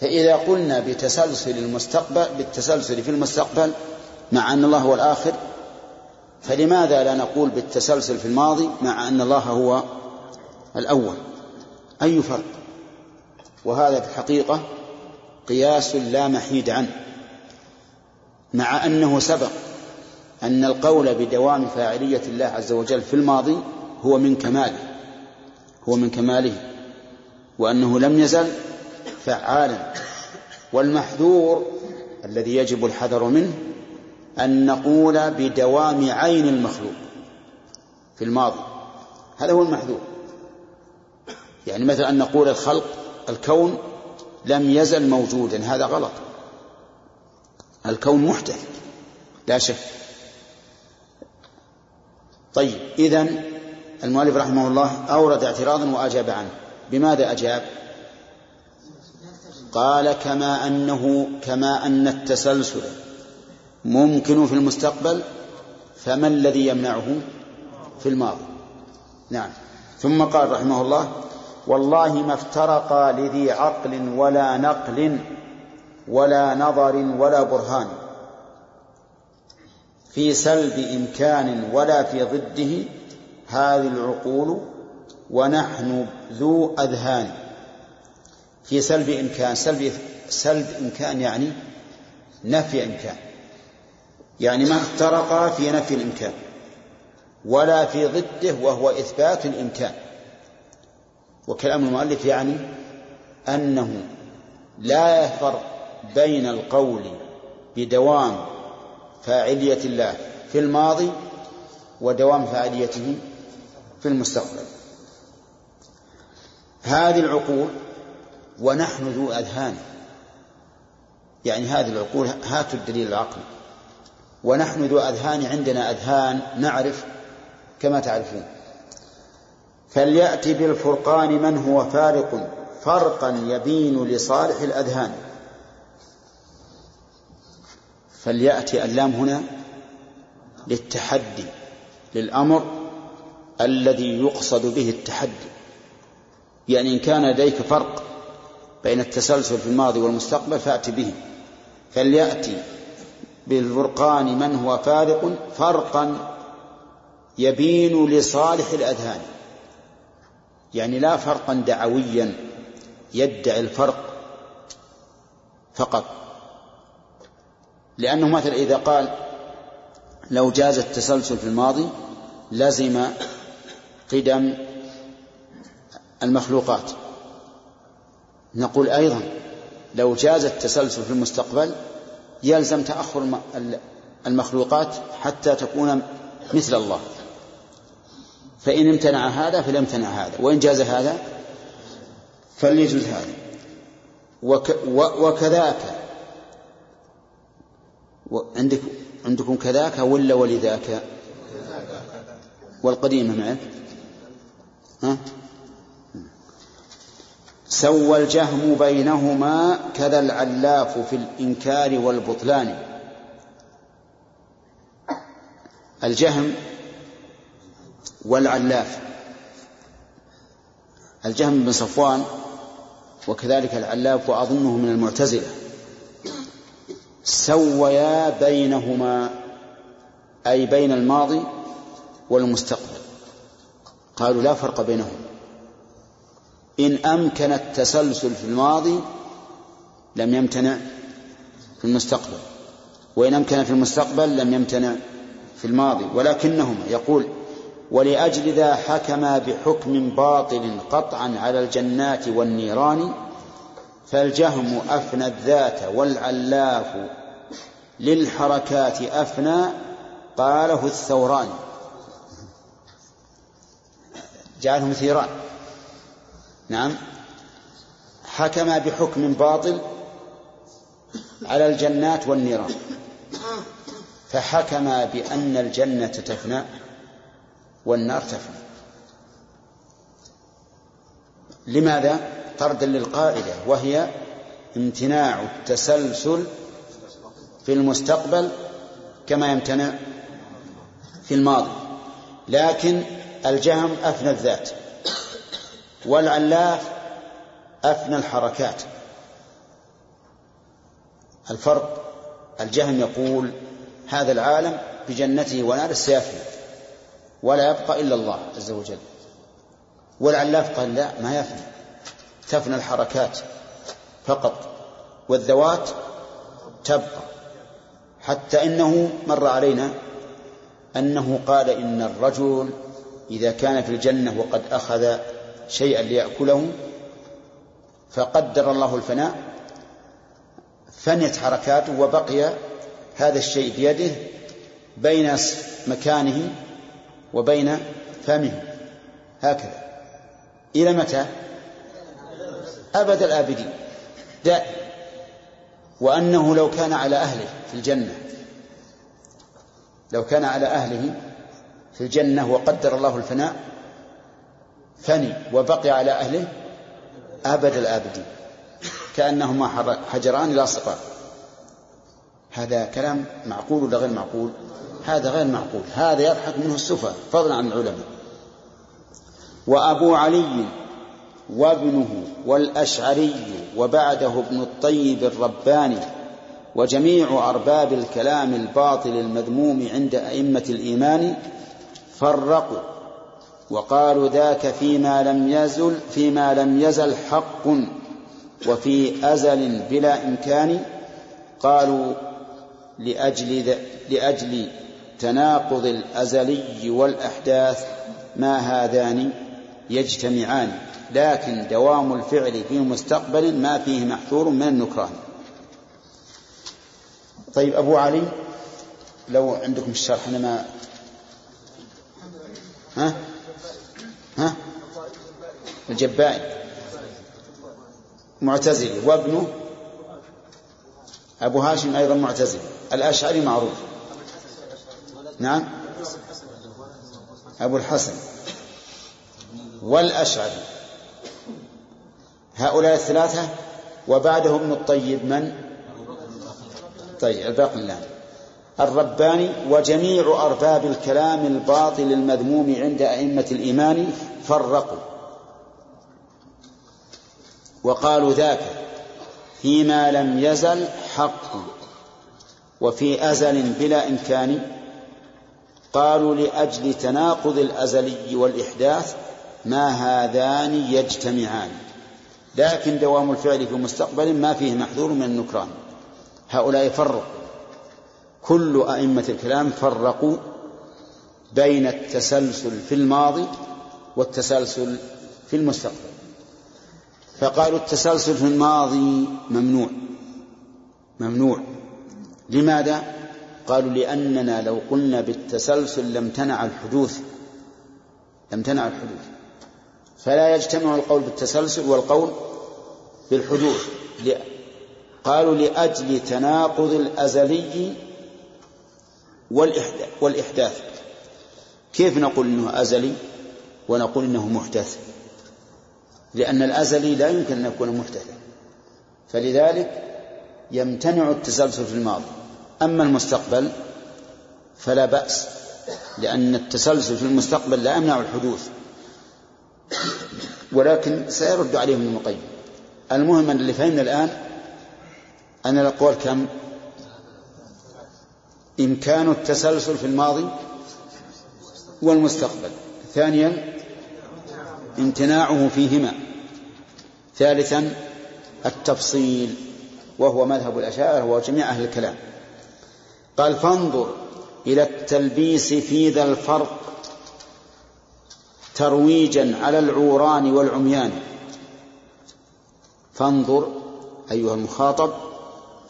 فإذا قلنا بتسلسل المستقبل بالتسلسل في المستقبل مع أن الله هو الآخر فلماذا لا نقول بالتسلسل في الماضي مع أن الله هو الأول؟ أي فرق؟ وهذا في الحقيقة قياس لا محيد عنه. مع أنه سبق أن القول بدوام فاعلية الله عز وجل في الماضي هو من كماله. هو من كماله وأنه لم يزل فعالا. والمحذور الذي يجب الحذر منه أن نقول بدوام عين المخلوق في الماضي. هذا هو المحذور. يعني مثلا أن نقول الخلق الكون لم يزل موجودا هذا غلط. الكون محدث لا شك. طيب إذن المؤلف رحمه الله أورد اعتراضا وأجاب عنه. بماذا أجاب؟ قال كما أنه كما أن التسلسل ممكن في المستقبل فما الذي يمنعه؟ في الماضي. نعم. ثم قال رحمه الله والله ما افترقا لذي عقل ولا نقل ولا نظر ولا برهان. في سلب إمكان ولا في ضده هذه العقول ونحن ذو أذهان. في سلب إمكان سلب سلب إمكان يعني نفي إمكان. يعني ما افترقا في نفي الإمكان ولا في ضده وهو إثبات الإمكان. وكلام المؤلف يعني أنه لا يفرق بين القول بدوام فاعلية الله في الماضي ودوام فاعليته في المستقبل. هذه العقول ونحن ذو أذهان. يعني هذه العقول هاتوا الدليل العقلي. ونحن ذو أذهان عندنا أذهان نعرف كما تعرفون. فليأتي بالفرقان من هو فارق فرقا يبين لصالح الأذهان. فليأتي اللام هنا للتحدي للأمر الذي يقصد به التحدي. يعني إن كان لديك فرق بين التسلسل في الماضي والمستقبل فأت به. فليأتي بالفرقان من هو فارق فرقا يبين لصالح الأذهان. يعني لا فرقا دعويا يدعي الفرق فقط. لأنه مثلا إذا قال لو جاز التسلسل في الماضي لزم قدم المخلوقات. نقول أيضا لو جاز التسلسل في المستقبل يلزم تأخر المخلوقات حتى تكون مثل الله. فإن امتنع هذا فليمتنع هذا وإن جاز هذا فليجوز هذا. وك وكذاك. عندك عندكم كذاك ولا ولذاك؟ والقديمة معك. سوى الجهم بينهما كذا العلاف في الإنكار والبطلان. الجهم والعلاف. الجهم بن صفوان وكذلك العلاف وأظنه من المعتزلة. سويا بينهما أي بين الماضي والمستقبل. قالوا لا فرق بينهما إن أمكن التسلسل في الماضي لم يمتنع في المستقبل. وإن أمكن في المستقبل لم يمتنع في الماضي. ولكنهما يقول ولأجل ذا حكما بحكم باطل قطعا على الجنات والنيران فالجهم أفنى الذات والعلاف للحركات أفنى قاله الثوران جعلهم ثيران. نعم. حكم بحكم باطل على الجنات والنيران. فحكم بأن الجنة تفنى والنار تفنى. لماذا؟ طردا للقاعدة وهي امتناع التسلسل في المستقبل كما يمتنع في الماضي. لكن الجهم أفنى الذات والعلاف أفنى الحركات. الفرق الجهم يقول هذا العالم بجنته وناره سيفنى ولا يبقى إلا الله عز وجل. والعلاف قال لا ما يفنى. تفنى الحركات فقط والذوات تبقى. حتى إنه مر علينا أنه قال إن الرجل إذا كان في الجنة وقد أخذ شيئا ليأكله فقدر الله الفناء فنيت حركاته وبقي هذا الشيء بيده بين مكانه وبين فمه. هكذا. إلى متى؟ أبد الآبدين. دائم. وأنه لو كان على أهله في الجنة لو كان على أهله في الجنة وقدر الله الفناء فني وبقي على أهله أبد الآبدين. كأنهما حجران لاصقان هذا كلام معقول ولا غير معقول؟ هذا غير معقول. هذا يضحك منه السفة فضلا عن العلماء. وأبو علي وابنه والأشعري وبعده ابن الطيب الرباني وجميع أرباب الكلام الباطل المذموم عند أئمة الإيمان فرقوا وقالوا ذاك فيما لم يزل فيما لم يزل حق. وفي أزل بلا إمكان قالوا لأجل لأجل تناقض الأزلي والأحداث ما هذان يجتمعان. لكن دوام الفعل في مستقبل ما فيه محذور من النكران. طيب أبو علي لو عندكم الشرح أنا ما ها؟ ها؟ الجبائي. معتزلي. وابنه أبو هاشم أيضا معتزلي. الأشعري معروف. نعم. أبو الحسن. والأشعري. هؤلاء الثلاثة. وبعده ابن الطيب من؟ طيب الباقلاني الرباني وجميع أرباب الكلام الباطل المذموم عند أئمة الإيمان فرقوا. وقالوا ذاك فيما لم يزل حق وفي أزل بلا إمكان. قالوا لأجل تناقض الأزلي والإحداث ما هذان يجتمعان. لكن دوام الفعل في مستقبل ما فيه محذور من النكران. هؤلاء فرقوا. كل أئمة الكلام فرقوا بين التسلسل في الماضي والتسلسل في المستقبل. فقالوا التسلسل في الماضي ممنوع. ممنوع. لماذا؟ قالوا لأننا لو قلنا بالتسلسل لم تنع الحدوث. لم تنع الحدوث. فلا يجتمع القول بالتسلسل والقول بالحدوث. قالوا لأجل تناقض الأزلي والإحداث كيف نقول إنه أزلي ونقول إنه محدث؟ لأن الأزلي لا يمكن أن يكون محدثا. فلذلك يمتنع التسلسل في الماضي. أما المستقبل فلا بأس لأن التسلسل في المستقبل لا يمنع الحدوث. ولكن سيرد عليهم ابن القيم. المهم أن اللي فهمنا الآن أن الأقوال كم؟ إمكان التسلسل في الماضي والمستقبل. ثانيا امتناعه فيهما. ثالثا التفصيل وهو مذهب الأشاعرة وجميع أهل الكلام. قال فانظر إلى التلبيس في ذا الفرق ترويجا على العوران والعميان. فانظر أيها المخاطب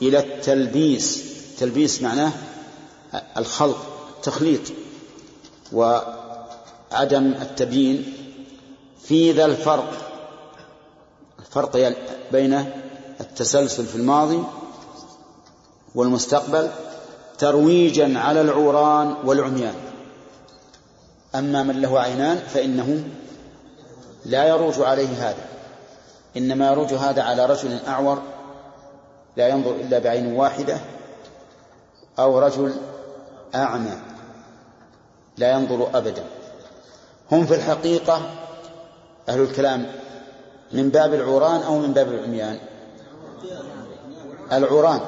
إلى التلبيس. تلبيس معناه الخلط تخليط وعدم التبيين في ذا الفرق. الفرق بين التسلسل في الماضي والمستقبل ترويجا على العوران والعميان. أما من له عينان فإنه لا يروج عليه هذا. إنما يروج هذا على رجل أعور لا ينظر إلا بعين واحدة أو رجل أعمى لا ينظر أبدا. هم في الحقيقة أهل الكلام من باب العوران أو من باب العميان؟ العوران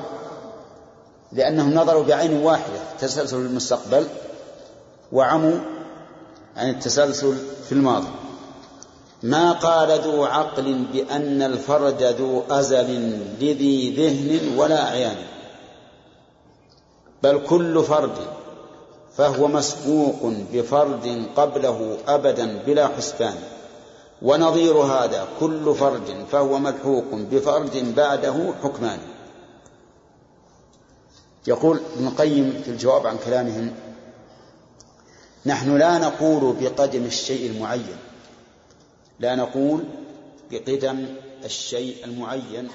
لأنهم نظروا بعين واحدة تسلسل المستقبل وعموا عن التسلسل في الماضي. ما قال ذو عقل بأن الفرد ذو أزل لذي ذهن ولا أعيان بل كل فرد فهو مسبوق بفرد قبله أبدا بلا حسبان. ونظير هذا كل فرد فهو ملحوق بفرد بعده حكمان. يقول ابن القيم في الجواب عن كلامهم نحن لا نقول بقدم الشيء المعين لا نقول بقدم الشيء المعين